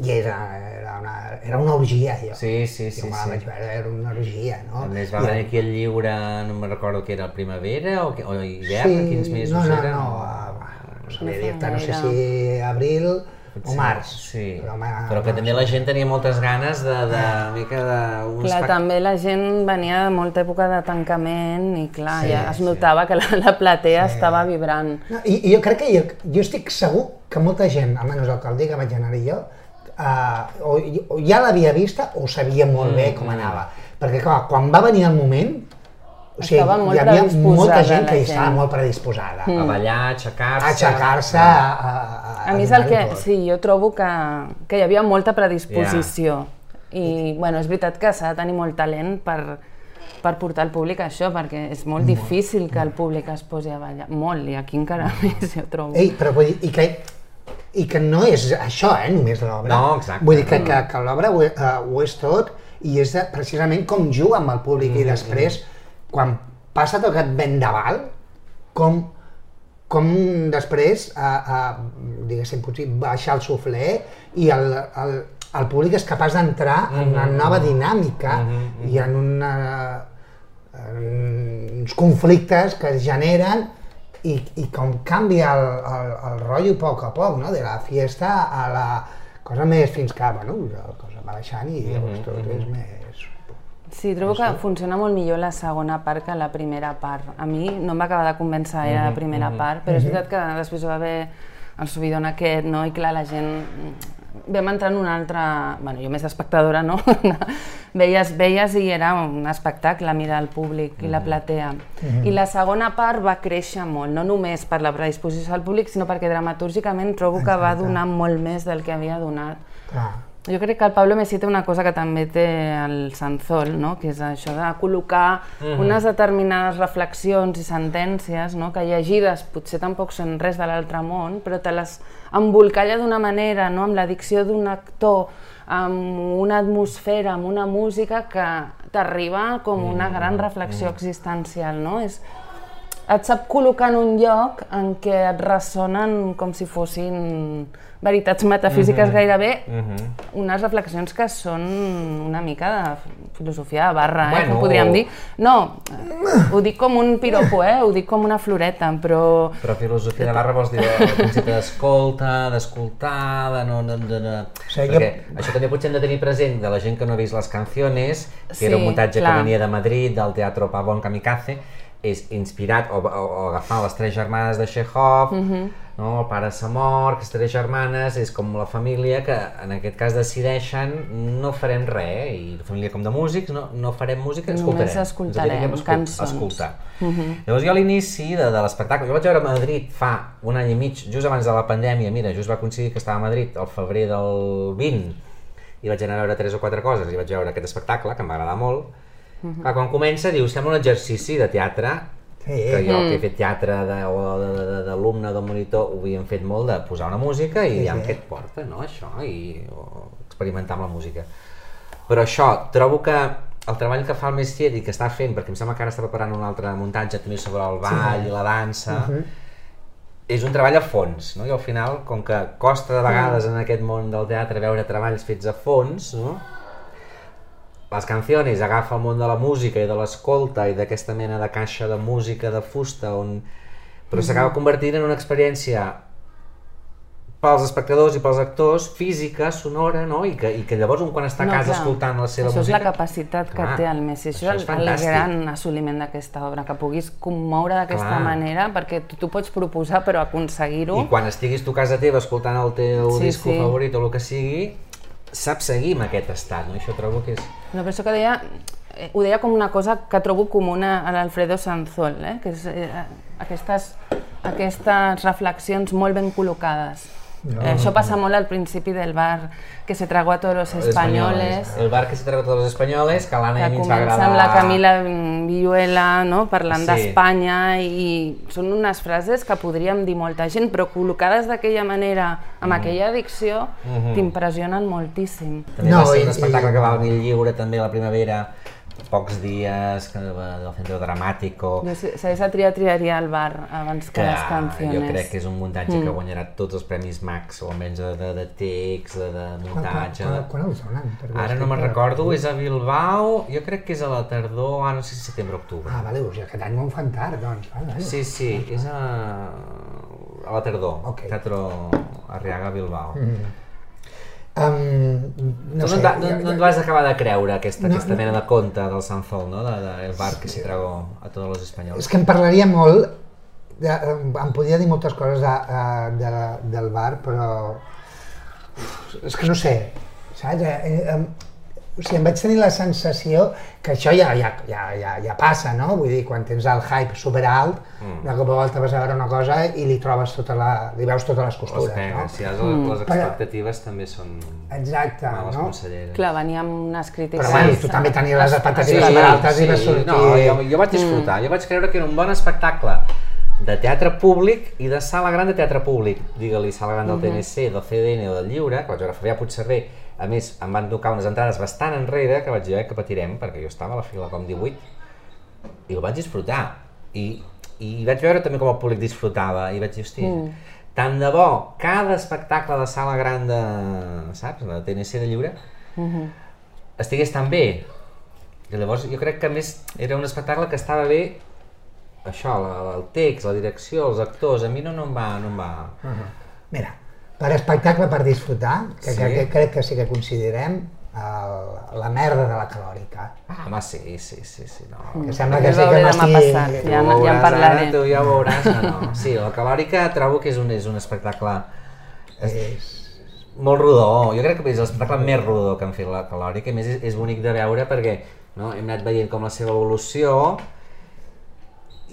I era, era, una, era una orgia, jo. Sí, sí, sí, jo me la sí. vaig veure, era una orgia, no? A més va venir aquí el llibre, no me'n recordo que era el primavera o, que, o hivern, quins mesos no, no, era? no, uh, no sabia dir-te, no sé si abril o març. Sí, Però, però, que també la gent tenia moltes ganes de, de, una mica de... Un Clar, espect- també la gent venia de molta època de tancament i clar, Sí, ja es sí. notava que la, la platea estava vibrant. No, i, I jo crec que jo, jo estic segur que molta gent, almenys l'alcalde que vaig anar-hi jo, uh, o, o ja l'havia vista o sabia molt bé Mm, com anava. Perquè clar, quan va venir el moment, o sigui, molt hi havia molta gent que hi gent. estava molt predisposada. A ballar, a aixecar-se... Aixecar-se, a, a, a, A mi és el que, tot. sí, jo trobo que, que hi havia molta predisposició. I, bueno, és veritat que s'ha de tenir molt talent per, per portar el públic a això, perquè és molt difícil que el públic es posi a ballar. Molt, i aquí encara més, jo trobo. Ei, però vull dir, i que, i que no és això, eh, només l'obra. No, exacte. Vull dir que, que, que l'obra ho, uh, ho és tot i és de, precisament com juga amb el públic i després, quan passa tot aquest vendaval, com, com després, a, a, diguéssim, potser baixar el suflé i el, el, el públic és capaç d'entrar en una nova dinàmica i en una, en uns conflictes que es generen i, i com canvia el, el, el rotllo a poc a poc, no? de la fiesta a la cosa més fins que, bueno, la cosa va baixant i llavors tot és més... Sí, trobo que funciona molt millor la segona part que la primera part. A mi no em va acabar de convèncer gaire la primera part, però és veritat que després va haver el subidon aquest, no? I clar, la gent vam entrar en una altra... bueno, jo més d'espectadora, no? veies, veies i era un espectacle mirar el públic i la platea. I la segona part va créixer molt, no només per la predisposició del públic, sinó perquè dramatúrgicament trobo que va Exacte. donar molt més del que havia donat. Clar. Jo crec que el Pablo Messi té una cosa que també té el Sanzol, no? que és això de col·locar unes determinades reflexions i sentències no? que llegides potser tampoc són res de l'altre món, però te les embolcalla d'una manera, no? amb la dicció d'un actor, amb una atmosfera, amb una música que t'arriba com una gran reflexió existencial. No? És, et sap col·locar en un lloc en què et ressonen com si fossin veritats metafísiques gairebé, unes reflexions que són una mica de filosofia de barra, eh, Bueno. que podríem dir. No, ho dic com un piropo, eh, ho dic com una floreta, però... Però filosofia de barra vols dir el principi d'escolta, d'escoltar, de no... De, de, de... sigui, Perquè jo- això també potser hem de tenir present de la gent que no ha vist les canciones, que Sí, era un muntatge clar. que venia de Madrid, del Teatro Pavón Kamikaze, és inspirat o, o, o agafant les tres germanes de Chekhov, Mhm. no? el pare s'ha mort, aquestes tres germanes, és com la família que en aquest cas decideixen no farem res, i la família com de músics, no, no farem música, Només escoltarem. Ens escoltarem dediquem a escol- cançons. escoltar. Llavors jo a l'inici de, de l'espectacle, jo vaig veure a Madrid fa un any i mig, just abans de la pandèmia, mira, just va coincidir que estava a Madrid el febrer del 20, i vaig anar a veure tres o quatre coses, i vaig veure aquest espectacle, que em va agradar molt. Clar, quan comença, diu, sembla un exercici de teatre, Sí. que jo que he fet teatre de- o de- de- d'alumne monitor ho havíem fet molt de posar una música i Sí, sí, amb sí. què et porta, no, això, i o experimentar amb la música. Però això, trobo que el treball que fa el Messier i que està fent, perquè em sembla que ara està preparant un altre muntatge també sobre el ball i la dansa, és un treball a fons, no? I al final, com que costa de vegades en aquest món del teatre veure treballs fets a fons, no? Les canciones agafa el món de la música i de l'escolta i d'aquesta mena de caixa de música de fusta on... però s'acaba convertint en una experiència pels espectadors i pels actors, física, sonora, no? I que, i que llavors un quan està a casa clar, escoltant la seva això música... és la capacitat que Clar, té el Messi, això, això és el, el gran assoliment d'aquesta obra, que puguis commoure d'aquesta manera, perquè tu, tu pots proposar, però aconseguir-ho... I quan estiguis tu a casa teva escoltant el teu Sí, disco sí. favorit o el que sigui, saps seguir amb aquest estat, no? Això trobo que és... No, però això que deia, eh, ho deia com una cosa que trobo comuna a l'Alfredo Sanzol, eh? que és eh, aquestes, aquestes reflexions molt ben col·locades. No. Eh, això passa molt al principi del bar que se tragó a todos los españoles, El bar que se traga a todos los españoles, que a l'Anna i a mi ens va agradar... amb la Camila Villuela no? parlant Sí. d'Espanya i són unes frases que podríem dir molta gent, però col·locades d'aquella manera, amb aquella dicció, t'impressionen moltíssim. També No, va ser un espectacle i- que va venir lliure també la primavera, pocs dies, que va del Centro Dramático... De triar, triaria el bar abans que, les canciones. jo crec que és un muntatge que guanyarà tots els premis Max, o almenys de, de, de text, de, de Quan, quan, muntatge... quan, quan els donen? Ara no me'n recordo, és a Bilbao, jo crec que és a la tardor, ah, no sé si setembre o octubre. Ah, vale, doncs aquest any m'ho fan tard, doncs. Vale, vale. Sí, sí, és a, a la tardor, Ok. Teatro Arriaga Bilbao. Um, No, no sé, no, no, no et vas acabar de creure aquesta, No, aquesta mena de conte del Sanzol, no? De, de el bar que s'hi tragó a tots els espanyols. És que em parlaria molt, de, em podria dir moltes coses de, de, de, del bar, però és que no sé, saps? Em- o sigui, em vaig tenir la sensació que això ja, ja, ja, ja, ja passa, no? Vull dir, quan tens el hype superalt, mm. de cop a volta vas a veure una cosa i li trobes tota la, li veus totes les Les costures, pegues, no? si has, les Però- expectatives també són Exacte, males no? conselleres. Clar, venia amb unes crítiques... Però bueno, tu també tenies les expectatives Sí, altes i vas sortir... No, jo, jo vaig disfrutar, jo vaig creure que era un bon espectacle de teatre públic i de sala gran de teatre públic, digue-li sala gran del TNC, del CDN o del Lliure, que vaig veure Fabià Puigcerver A més, em van tocar unes entrades bastant enrere que vaig dir "Eh, que patirem, perquè jo estava a la fila com 18 i el vaig disfrutar. I, i vaig veure també com el públic disfrutava i vaig dir, hosti, mm. tant de bo cada espectacle de sala gran de, saps, de TNC de lliure, mm -hmm. estigués tan bé. I llavors jo crec que a més era un espectacle que estava bé això, la, el text, la direcció, els actors, a mi no, no em va... No em va... Uh -huh. Mira, per espectacle per disfrutar, que, Sí. que, que crec que sí que considerem el, la merda de la calòrica. Ah, home, sí, sí, sí, sí, no. Que sembla que el sí que m'estigui... ja, Tu ja en parlaré. Ara, tu ja ho veuràs, no, no. Sí, la calòrica trobo que és un, és un espectacle És... molt rodó. Jo crec que és l'espectacle més rodó que han fet la calòrica, i a més és, és bonic de veure perquè no, hem anat veient com la seva evolució,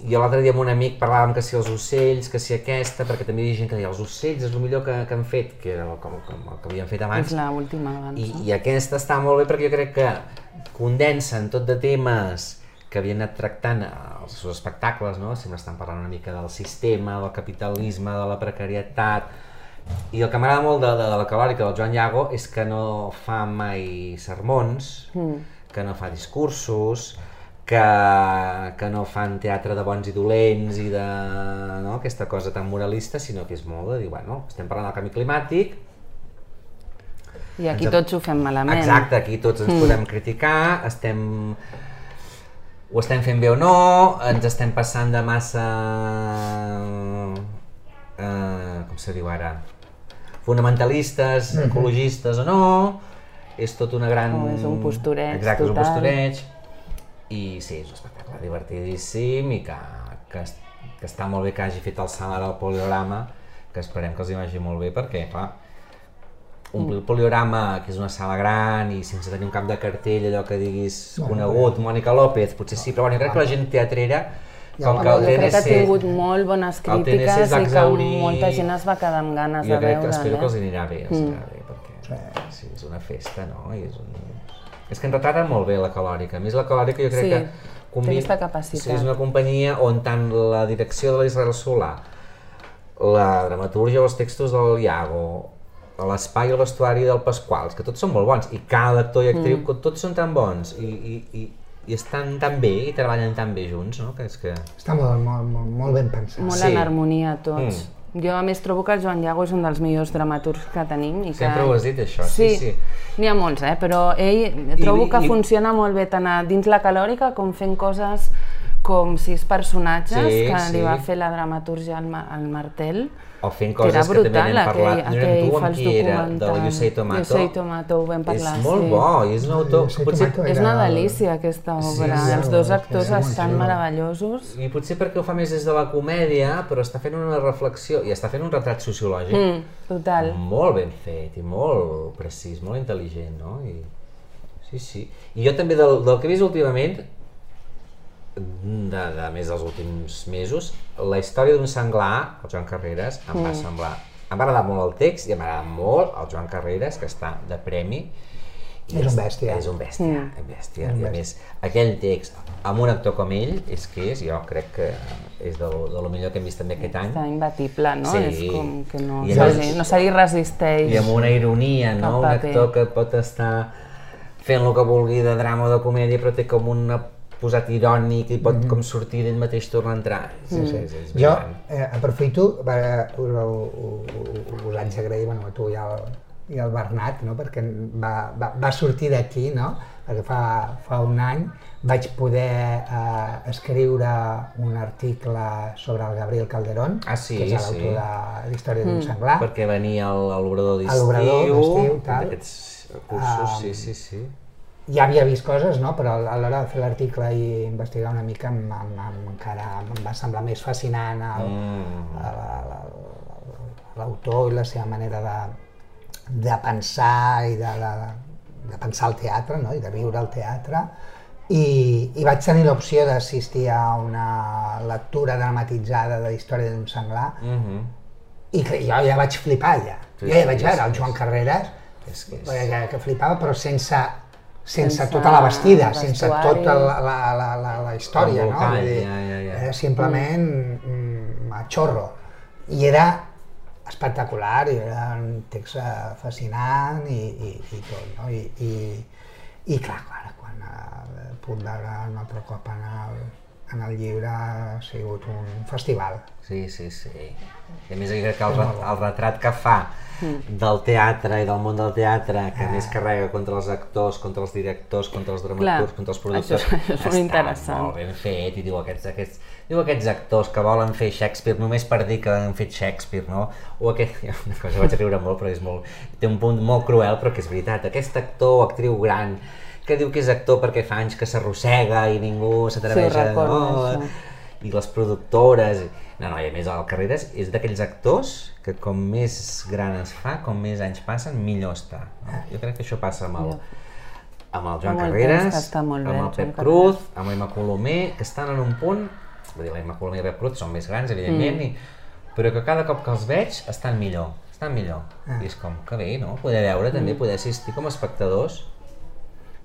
jo l'altre dia amb un amic parlàvem que si els ocells, que si aquesta, perquè també hi havia gent que deia els ocells és el millor que, que han fet, que era com, com el que havien fet És abans, l'última abans. i, no? i aquesta està molt bé perquè jo crec que condensen tot de temes que havien anat tractant els seus espectacles, no? sempre estan parlant una mica del sistema, del capitalisme, de la precarietat, i el que m'agrada molt de, de, de la calòrica del Joan Iago és que no fa mai sermons, mm. que no fa discursos, que, que no fan teatre de bons i dolents i de no? aquesta cosa tan moralista, sinó que és molt de dir, bueno, estem parlant del canvi climàtic, I aquí ens- tots ho fem malament. Exacte, aquí tots ens podem criticar, estem... ho estem fent bé o no, ens estem passant de massa... Eh, com se diu ara? Fonamentalistes, ecologistes o no, és tot una gran... O és un postureig Exacte, és un total. postureig. I sí, és un espectacle divertidíssim i que, que, que està molt bé que hagi fet el salt ara al poliorama, que esperem que els hi vagi molt bé perquè, clar, omplir el poliorama, que és una sala gran i sense tenir un cap de cartell, allò que diguis conegut, Mònica López, potser sí, però bueno, jo crec que la gent teatrera, com que el jo crec que ha TNC... tingut molt bones el TNC crítiques i que molta gent es va quedar amb ganes jo de crec que veure. espero que els eh? anirà bé, els anirà bé, perquè sí, és una festa, no? I és, un... és que en retrata molt bé la calòrica. A més, la calòrica jo crec Sí, que té aquesta capacitat. Sí, és una companyia on tant la direcció de l'Israel Solà, la dramatúrgia o els textos del Iago, l'espai i el vestuari del Pasquals, que tots són molt bons, i cada actor i actriu, mm. tots són tan bons, i, i, i, i estan tan bé, i treballen tan bé junts, no? Que és que... Està molt, molt, molt, molt ben pensat. Molt Sí. en harmonia tots. Mm. Jo a més trobo que el Joan Iago és un dels millors dramaturgs que tenim. I que... Sempre ho has dit, això, sí, sí. N'hi ha molts, eh? però ell trobo I- que i- funciona molt bé tant a dins la calòrica com fent coses com sis personatges Sí, que sí. li va fer la dramatúrgia al, al Martel. O fent que coses era que també n'hem parlat. aquell, no érem tu amb qui era, documental. You Say Tomato. You Say Tomato, ho vam parlar, és molt sí. bo, i és un autor... Say potser, Tomato És una Era- delícia aquesta obra, sí, els sí, dos sí, actors sí, estan meravellosos. I potser perquè ho fa més des de la comèdia, però està fent una reflexió i està fent un retrat sociològic Mm, total. molt ben fet i molt precís, molt intel·ligent, no? I... Sí, sí. I jo també del, del que he vist últimament, de, de més dels últims mesos, la història d'un senglar, el Joan Carreras, em Mm. va semblar... Em va agradar molt el text i em va agradar molt el Joan Carreras, que està de premi. I És un bèstia. És un bèstia, Mm. un bèstia. I a més, aquell text, amb un actor com ell, és que és, jo crec que és de, lo- de lo millor que hem vist també aquest any. Està imbatible, no? Sí. És com que no, I li, no se li resisteix. I amb una ironia, no? Cap Un paper. actor que pot estar fent el que vulgui de drama o de comèdia, però té com un posat irònic i pot com sortir d'ell mateix tornar a entrar. Sí, sí, sí, és Jo eh, aprofito, eh, us, haig d'agrair bueno, a tu i al, i al Bernat, no? perquè va, va, va sortir d'aquí, no? perquè fa, fa un any vaig poder eh, escriure un article sobre el Gabriel Calderón, Ah, sí, que és sí. l'autor de l'història d'un senglar. Perquè venia a l'obrador d'estiu, d'aquests cursos, Ah, sí, sí, sí. Ja havia vist coses, no? però a l'hora de fer l'article i investigar una mica em, em, em, encara em va semblar més fascinant Mm. la- la- la- l'autor i la seva manera de, de pensar i de, de, de pensar el teatre no? i de viure el teatre i, i vaig tenir l'opció d'assistir a una lectura dramatitzada de història d'un senglar Mhm. i que jo ja vaig flipar ja. Sí, jo ja vaig veure sí, el Joan Carreras És que és... que, que flipava, però sense, sense, Sense tota la vestida, sense tota la, la, la, la, la història, no? Vull dir, ja, ja, ja. Era simplement mm. a xorro. I era espectacular i era un text eh, fascinant i, i, i tot, no? I, i, i clar, clar, quan eh, punt d'anar un altre cop en el, en el llibre ha sigut un festival. Sí, sí, sí. I a més, jo crec que el, el retrat que fa del teatre i del món del teatre, que més carrega contra els actors, contra els directors, contra els dramaturgs, Clar, contra els productors, això és- això és està interessant. molt ben fet, i diu aquests, aquests, diu aquests actors que volen fer Shakespeare només per dir que han fet Shakespeare, no? O aquest, una cosa vaig riure molt, però és molt, té un punt molt cruel, però que és veritat, aquest actor o actriu gran que diu que és actor perquè fa anys que s'arrossega i ningú s'atreveix Sí, a... no? això. i les productores... No, no, i a més el Carreras és d'aquells actors que com més gran es fa, com més anys passen, millor està. No? Jo crec que això passa amb el, amb el Joan Fa molt Carreras, amb el el Pep Joan Cruz, amb l'Emma Colomer, que estan en un punt, vull dir, l'Emma Colomer i el Pep Cruz són més grans, evidentment, Mm. i, però que cada cop que els veig estan millor, estan millor. Ah. I és com, que bé, no? Poder veure Mm. també, poder assistir com a espectadors.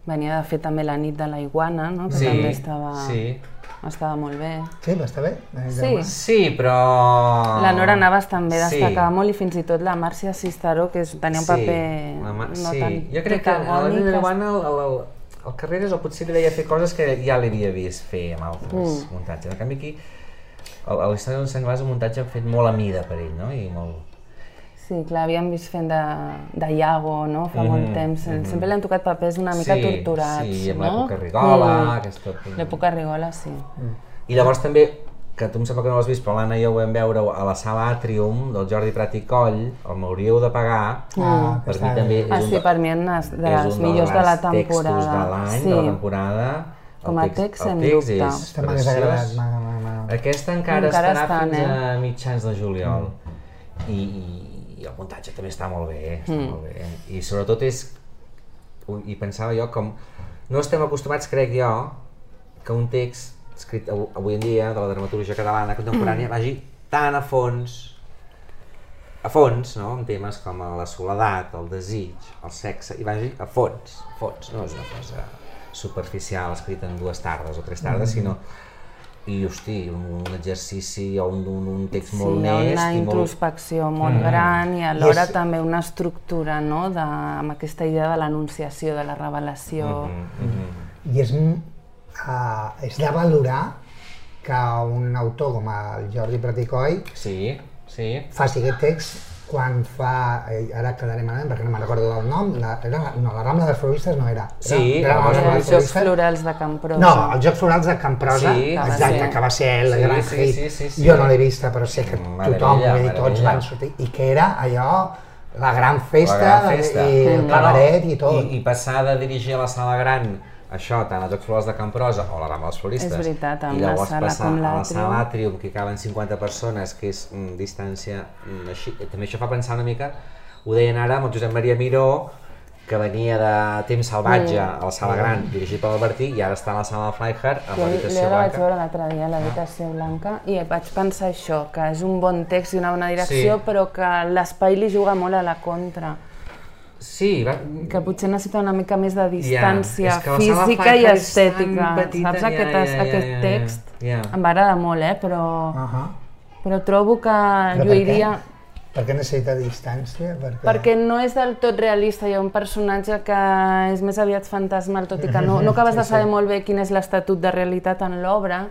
Venia de fer també la nit de la iguana, no? que Sí, també estava, sí. estava molt bé. Sí, va estar bé? Sí. Sí, però... La Nora Navas també Sí. destacava molt i fins i tot la Màrcia Sistaró, que és, tenia un paper la ma- no sí. tan Jo crec que a la protagònic, Nina Iguana el, el, el, el Carreras o potser li deia fer coses que ja l'havia vist fer amb altres Mm. muntatges. En canvi aquí, a la història d'un senglars és un muntatge fet molt a mida per ell, no? I molt... Sí, clar, havíem vist fent de, de Iago, no? Fa molt temps. Sempre li han tocat papers una mica Mhm, Sí, torturats, sí, amb no? l'època Rigola, Mm. aquesta... L'època Rigola, sí. I llavors també, que tu em sembla que no l'has vist, però l'Anna i jo ho vam veure a la sala Atrium del Jordi Prat i Coll, el m'hauríeu de pagar, Ah, per que mi està també bé. és Ah, un sí, per mi és de és les un millors de dels la textos temporada. de l'any, sí. de la temporada. Com a El text- text, el sens text dubte. és Està m'hagués agradat. preciós. Aquesta encara, Encara estarà estan, fins eh? a mitjans de juliol. I, i, I el muntatge també està molt bé, està Mm. molt bé. I sobretot és... I pensava jo com... No estem acostumats, crec jo, que un text escrit av- avui en dia de la dramaturgia catalana contemporània Mm. vagi tan a fons a fons, no? en temes com la soledat, el desig, el sexe, i vagi a fons, a fons, no és una cosa superficial escrita en dues tardes o tres tardes, sinó i hosti, un, un exercici o un, un, un text Sí, molt ha nest una i molt... introspecció molt gran i alhora és- també una estructura, no?, de, amb aquesta idea de l'anunciació, de la revelació. Mm, mm, I és, uh, és de valorar que un autor com el Jordi Praticoi Sí, sí. faci aquest text quan fa, eh, ara quedaré malament perquè no me'n recordo del nom, la, era, la- no, la Rambla dels Floristes no era. era Sí, era Rambla Rambla Els Jocs. Florals de Camprosa. No, els Jocs Florals de Camprosa, Sí, que va exacte, que va ser el Sí, gran sí, hit. sí, sí, sí. Jo no l'he vista, però sé que Meravella, tothom, dir, tots van sortir, i que era allò, la gran festa, La gran festa. i el No, no, cabaret i tot. I, I passar de dirigir a la sala gran això, tant als Jocs Florals de Camprosa o a la Rambla dels Floristes, És veritat, amb i llavors sala passar com a la sala Atrium, que caben 50 persones, que és mm, distància mm, així, també això fa pensar una mica, ho deien ara amb el Josep Maria Miró, que venia de Temps Salvatge Mm. a la sala gran, dirigit per Albertí, i ara està a la sala de Flyhard, amb Jo l'habitació jo la vaig blanca. veure l'altre dia, l'habitació blanca, i vaig pensar això, que és un bon text i una bona direcció, Sí. però que l'espai li juga molt a la contra. Sí, va, que potser necessita una mica més de distància sala física i estètica. petita, Saps ja, aquest, ja, ja, aquest ja, ja. text? Ja. Em va agradar molt, eh? però, Uh -huh. però trobo que Però per lluiria... què? Per què necessita distància? Perquè... Perquè no és del tot realista, hi ha un personatge que és més aviat fantasmal, tot i que no, no acabes de saber molt bé quin és l'estatut de realitat en l'obra,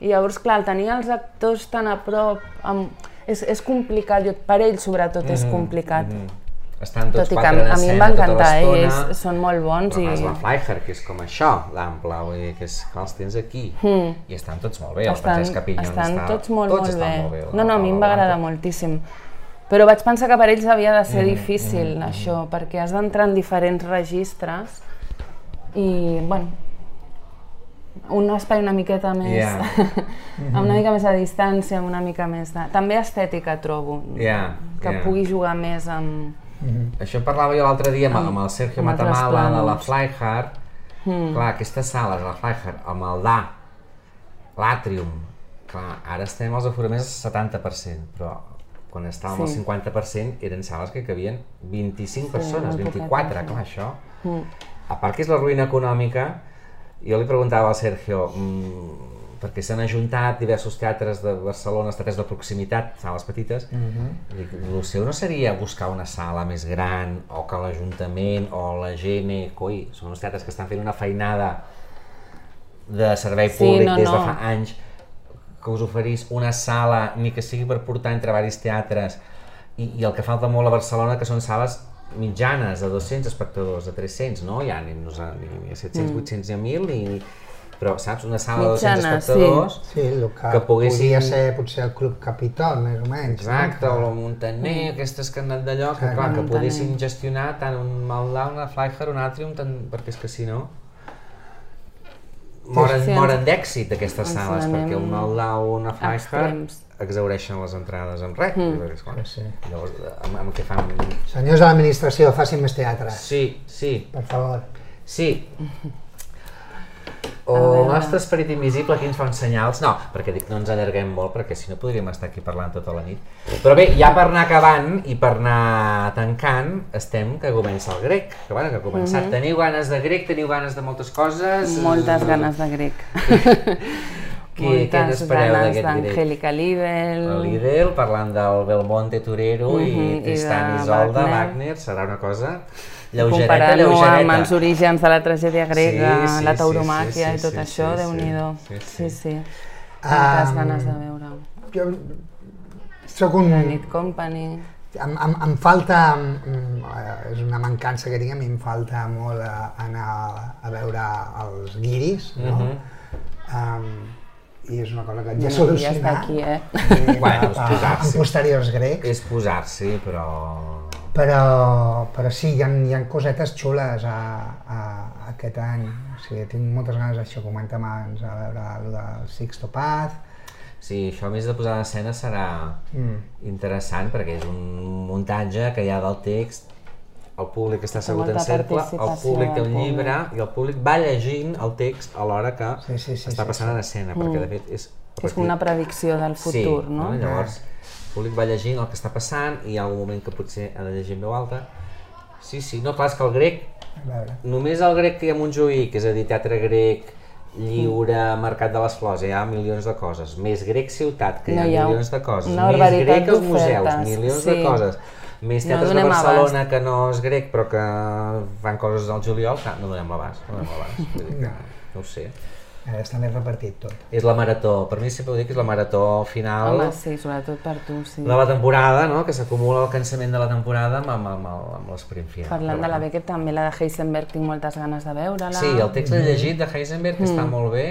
i llavors, clar, el tenir els actors tan a prop, amb... és, és complicat, jo, per ells sobretot és complicat. Estan tots Tot i que a, a mi em va tota encantar, eh? ells són molt bons Però i... la Flyher, que és com això, vull dir que, és, que els tens aquí. Mm. I estan tots molt bé, el estan, Francesc Capinyon estan està... tots molt, tots molt estan bé. molt bé. No, no, a mi em va agradar moltíssim. Però vaig pensar que per ells havia de ser difícil, això, perquè has d'entrar en diferents registres i, bueno, un espai una miqueta més... Ja. amb una mica més de distància, amb una mica més de... També estètica, trobo, Ja, que ja. pugui jugar més amb... Això parlava jo l'altre dia amb, amb el Sergio amb Matamala de la. Flyhard. Mm. Clar, aquestes sales, la Flyhard, amb el DA, l'Atrium, clar, ara estem als aforaments al 70%, però quan estàvem Sí. al 50% eren sales que cabien 25 persones, molt 24, poquetes, clar, això. A part que és la ruïna econòmica, jo li preguntava al Sergio, mm, perquè s'han ajuntat diversos teatres de Barcelona, teatres de proximitat, sales petites, mm -hmm. i el seu no seria buscar una sala més gran, o que l'Ajuntament, o la GN, coi, són uns teatres que estan fent una feinada de servei Sí, públic no, des de no. fa anys, que us oferís una sala, ni que sigui per portar entre varis teatres, i, i el que falta molt a Barcelona, que són sales mitjanes, de 200 espectadors, de 300, no? Ja ni, no, ni, ni a 700, 800 ni a 1.000, ni, ni, però saps, una sala de 200 Mitjana, sí. espectadors, Sí, el que, Que poguessin- podria ser potser el Club Capitol, més o menys. exacte, no? o el Montaner, aquestes que han anat d'allò, que Sí. clar, que poguessin gestionar tant un Maldà, una Flyher, un Atrium, tant, perquè és que si no moren, sí, moren d'èxit aquestes ens sales, perquè un Maldà o una Flyher extrems. exaureixen les entrades en rec, perquè, esclar, Sí, sí. llavors amb, amb què fan... Senyors de l'administració, facin més teatre, Sí, sí, per favor. Sí. O nostre esperit invisible aquí ens fa uns senyals. No, perquè dic, no ens allarguem molt, perquè si no podríem estar aquí parlant tota la nit. Però bé, ja per anar acabant i per anar tancant, estem que comença el grec. Que bueno, que ha començat. Mhm. Teniu ganes de grec, teniu ganes de moltes coses. Moltes ganes de grec. Què Moltes ganes d'Angélica Lidl. L'Idel, parlant del Belmonte Torero Mhm, i i Tristan Isolda, Wagner. Wagner, serà una cosa lleugereta, Comparant-ho lleugereta. amb els orígens de la tragèdia grega, Sí, sí, la sí, tauromàquia sí, i tot sí, això, sí, déu-n'hi-do. sí, sí, Sí, sí. sí. Moltes Am, ganes de veure-ho. Jo soc un... La Nit Company. Em, em, em falta, mm, eh, és una mancança que tinc, a mi em falta molt a, anar a veure els guiris, no? Mhm. um, I és una cosa que Ja solucionar. està aquí, eh? i Bueno, a- és a- posar-s'hi. en posteriors grecs. És posar-s'hi, però... Però, però sí, hi ha, hi ha cosetes xules a, a, a aquest any. O sigui, tinc moltes ganes d'això, comentàvem abans, a veure el del Sixto Paz. Sí, això a més de posar en escena serà Mm. interessant perquè és un muntatge que hi ha del text el públic està assegut en cercle, el públic té del un llibre i el públic va llegint el text alhora que Sí, sí, sí, està sí, passant sí. en escena, perquè de fet és... a és una predicció del futur, sí, no? Llavors, el públic va llegint el que està passant i hi ha algun moment que potser ha de llegir en veu alta. Sí, sí, no, clar, és que el grec, només el grec que hi ha a Montjuïc, és a dir, teatre grec, lliure, mercat de les flors, hi ha milions de coses. Més grec ciutat, que hi ha, No hi ha milions de coses. Més grec als museus, milions de sí. coses. Més No teatres de donem Barcelona abast. que no és grec però que fan coses al juliol, no donem l'abast, no donem l'abast. Que, no ho sé. Està més repartit tot. És la marató, per mi sempre ho dic, és la marató final Home, sí, sobretot per tu, sí. de la temporada, no? que s'acumula el cansament de la temporada amb, amb, amb, amb l'esprint final. Parlant de la. Beckett, també la de Heisenberg, tinc moltes ganes de veure-la. Sí, el text l'he llegit de Heisenberg, que està molt bé,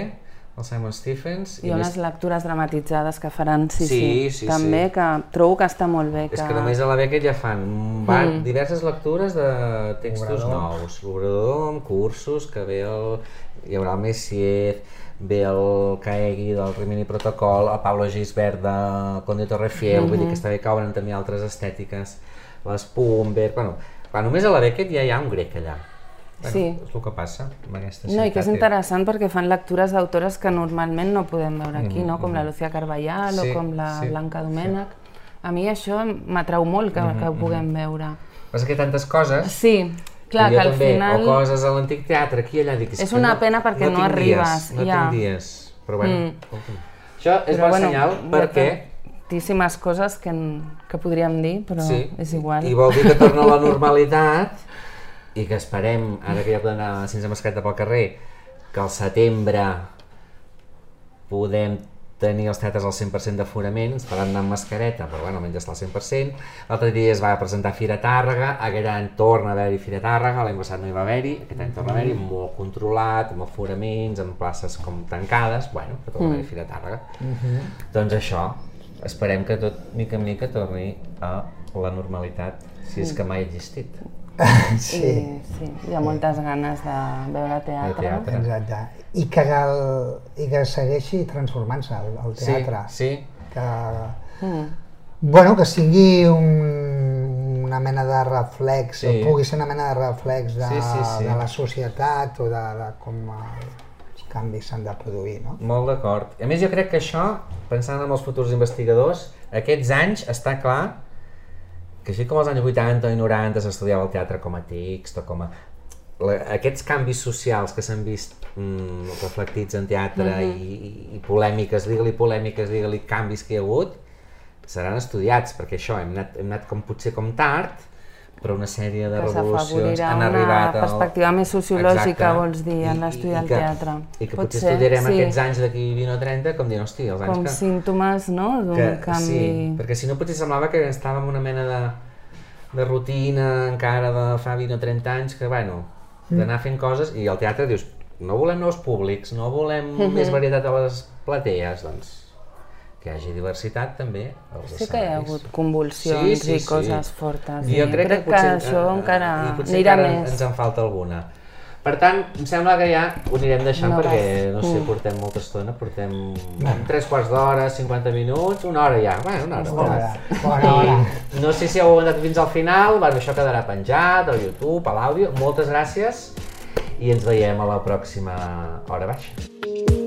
el Simon Stephens. Mm. Hi ha unes lectures dramatitzades que faran, sí, Sí, sí, també, sí. que trobo que està molt bé. És que només a la Beckett ja fan va, diverses lectures de textos L'obrador. nous. L'obrador amb cursos, que ve el, hi haurà el Messier, ve el Caegui del Rimini Protocol, el Pablo Gisbert de Conde Torrefiel, vull dir que està bé que obren també altres estètiques, les Pumber, bueno, clar, només a la Beckett ja hi ha un grec allà. Bueno, Sí. És el que passa amb aquesta No, i que és ciutat. interessant perquè fan lectures d'autores que normalment no podem veure aquí, no? com la Lucía Carballal Mm, Sí, o com la sí, Blanca Domènech. A mi això m'atrau molt que, Mm-hmm, que ho puguem veure. Passa que tantes coses, Sí, clar, que al també, final... o coses a l'antic teatre, aquí i allà, dic, és, És una no, pena perquè no tinc arribes, no ja. tinc dies, però bueno, Mm. escolta'm. Això és Però, bon bueno, senyal perquè... Tantíssimes coses que, en- que podríem dir, però Sí, és igual. i vol dir que torna a la normalitat i que esperem, ara que ja podem anar sense mascareta pel carrer, que al setembre podem tenir els teatres al 100% d'aforament, ens poden anar amb mascareta, però bueno, almenys està al 100%. L'altre dia es va presentar Fira Tàrrega, aquest any torna a haver-hi Fira Tàrrega, l'any passat no hi va haver-hi, aquest any torna a haver-hi, molt controlat, amb aforaments, amb places com tancades, bueno, que torna a haver-hi Fira Tàrrega. Doncs això, esperem que tot, mica en mica, torni a la normalitat, si és que mai ha existit. Sí, I, sí, hi ha moltes ganes de veure teatre. teatre. exacte. I que, el, i que segueixi transformant-se el, el teatre. Sí, Que, Mm. bueno, que sigui un, una mena de reflex, Sí. o pugui ser una mena de reflex de, Sí, sí, sí. de la societat o de, de com els canvis s'han de produir, no? molt d'acord. A més, jo crec que això, pensant en els futurs investigadors, aquests anys està clar que així com als anys 80 i 90 s'estudiava el teatre com a text o com a... la, aquests canvis socials que s'han vist mm, reflectits en teatre Mhm. i, i, i polèmiques, digue-li polèmiques, digue-li canvis que hi ha hagut, seran estudiats, perquè això, hem anat, hem anat com potser com tard, però una sèrie de Que revolucions han una arribat al... perspectiva més sociològica, Exacte. vols dir, en l'estudi del teatre. I que Pot potser ser, estudiarem sí. aquests anys d'aquí 20 o 30 com dient, hosti, els anys Com que... símptomes, no?, d'un canvi... Sí, perquè si no potser semblava que estàvem una mena de, de rutina encara de fa 20 o 30 anys que, bueno, d'anar fent coses i al teatre dius, no volem nous públics, no volem Mhm. més varietat a les platees, doncs que hi hagi diversitat també als Sí que hi ha escenaris. hagut convulsions Sí, sí, i sí. coses fortes. Jo i crec, que, potser, això eh, encara anirà encara més. ens en falta alguna. Per tant, em sembla que ja ho anirem deixant No perquè, no sé, Mm. portem molta estona, portem tres quarts d'hora, 50 minuts, una hora ja, bueno, una hora. Bona hora, bona hora. no sé si heu aguantat fins al final, bueno, això quedarà penjat al YouTube, a l'àudio. Moltes gràcies i ens veiem a la pròxima hora baixa.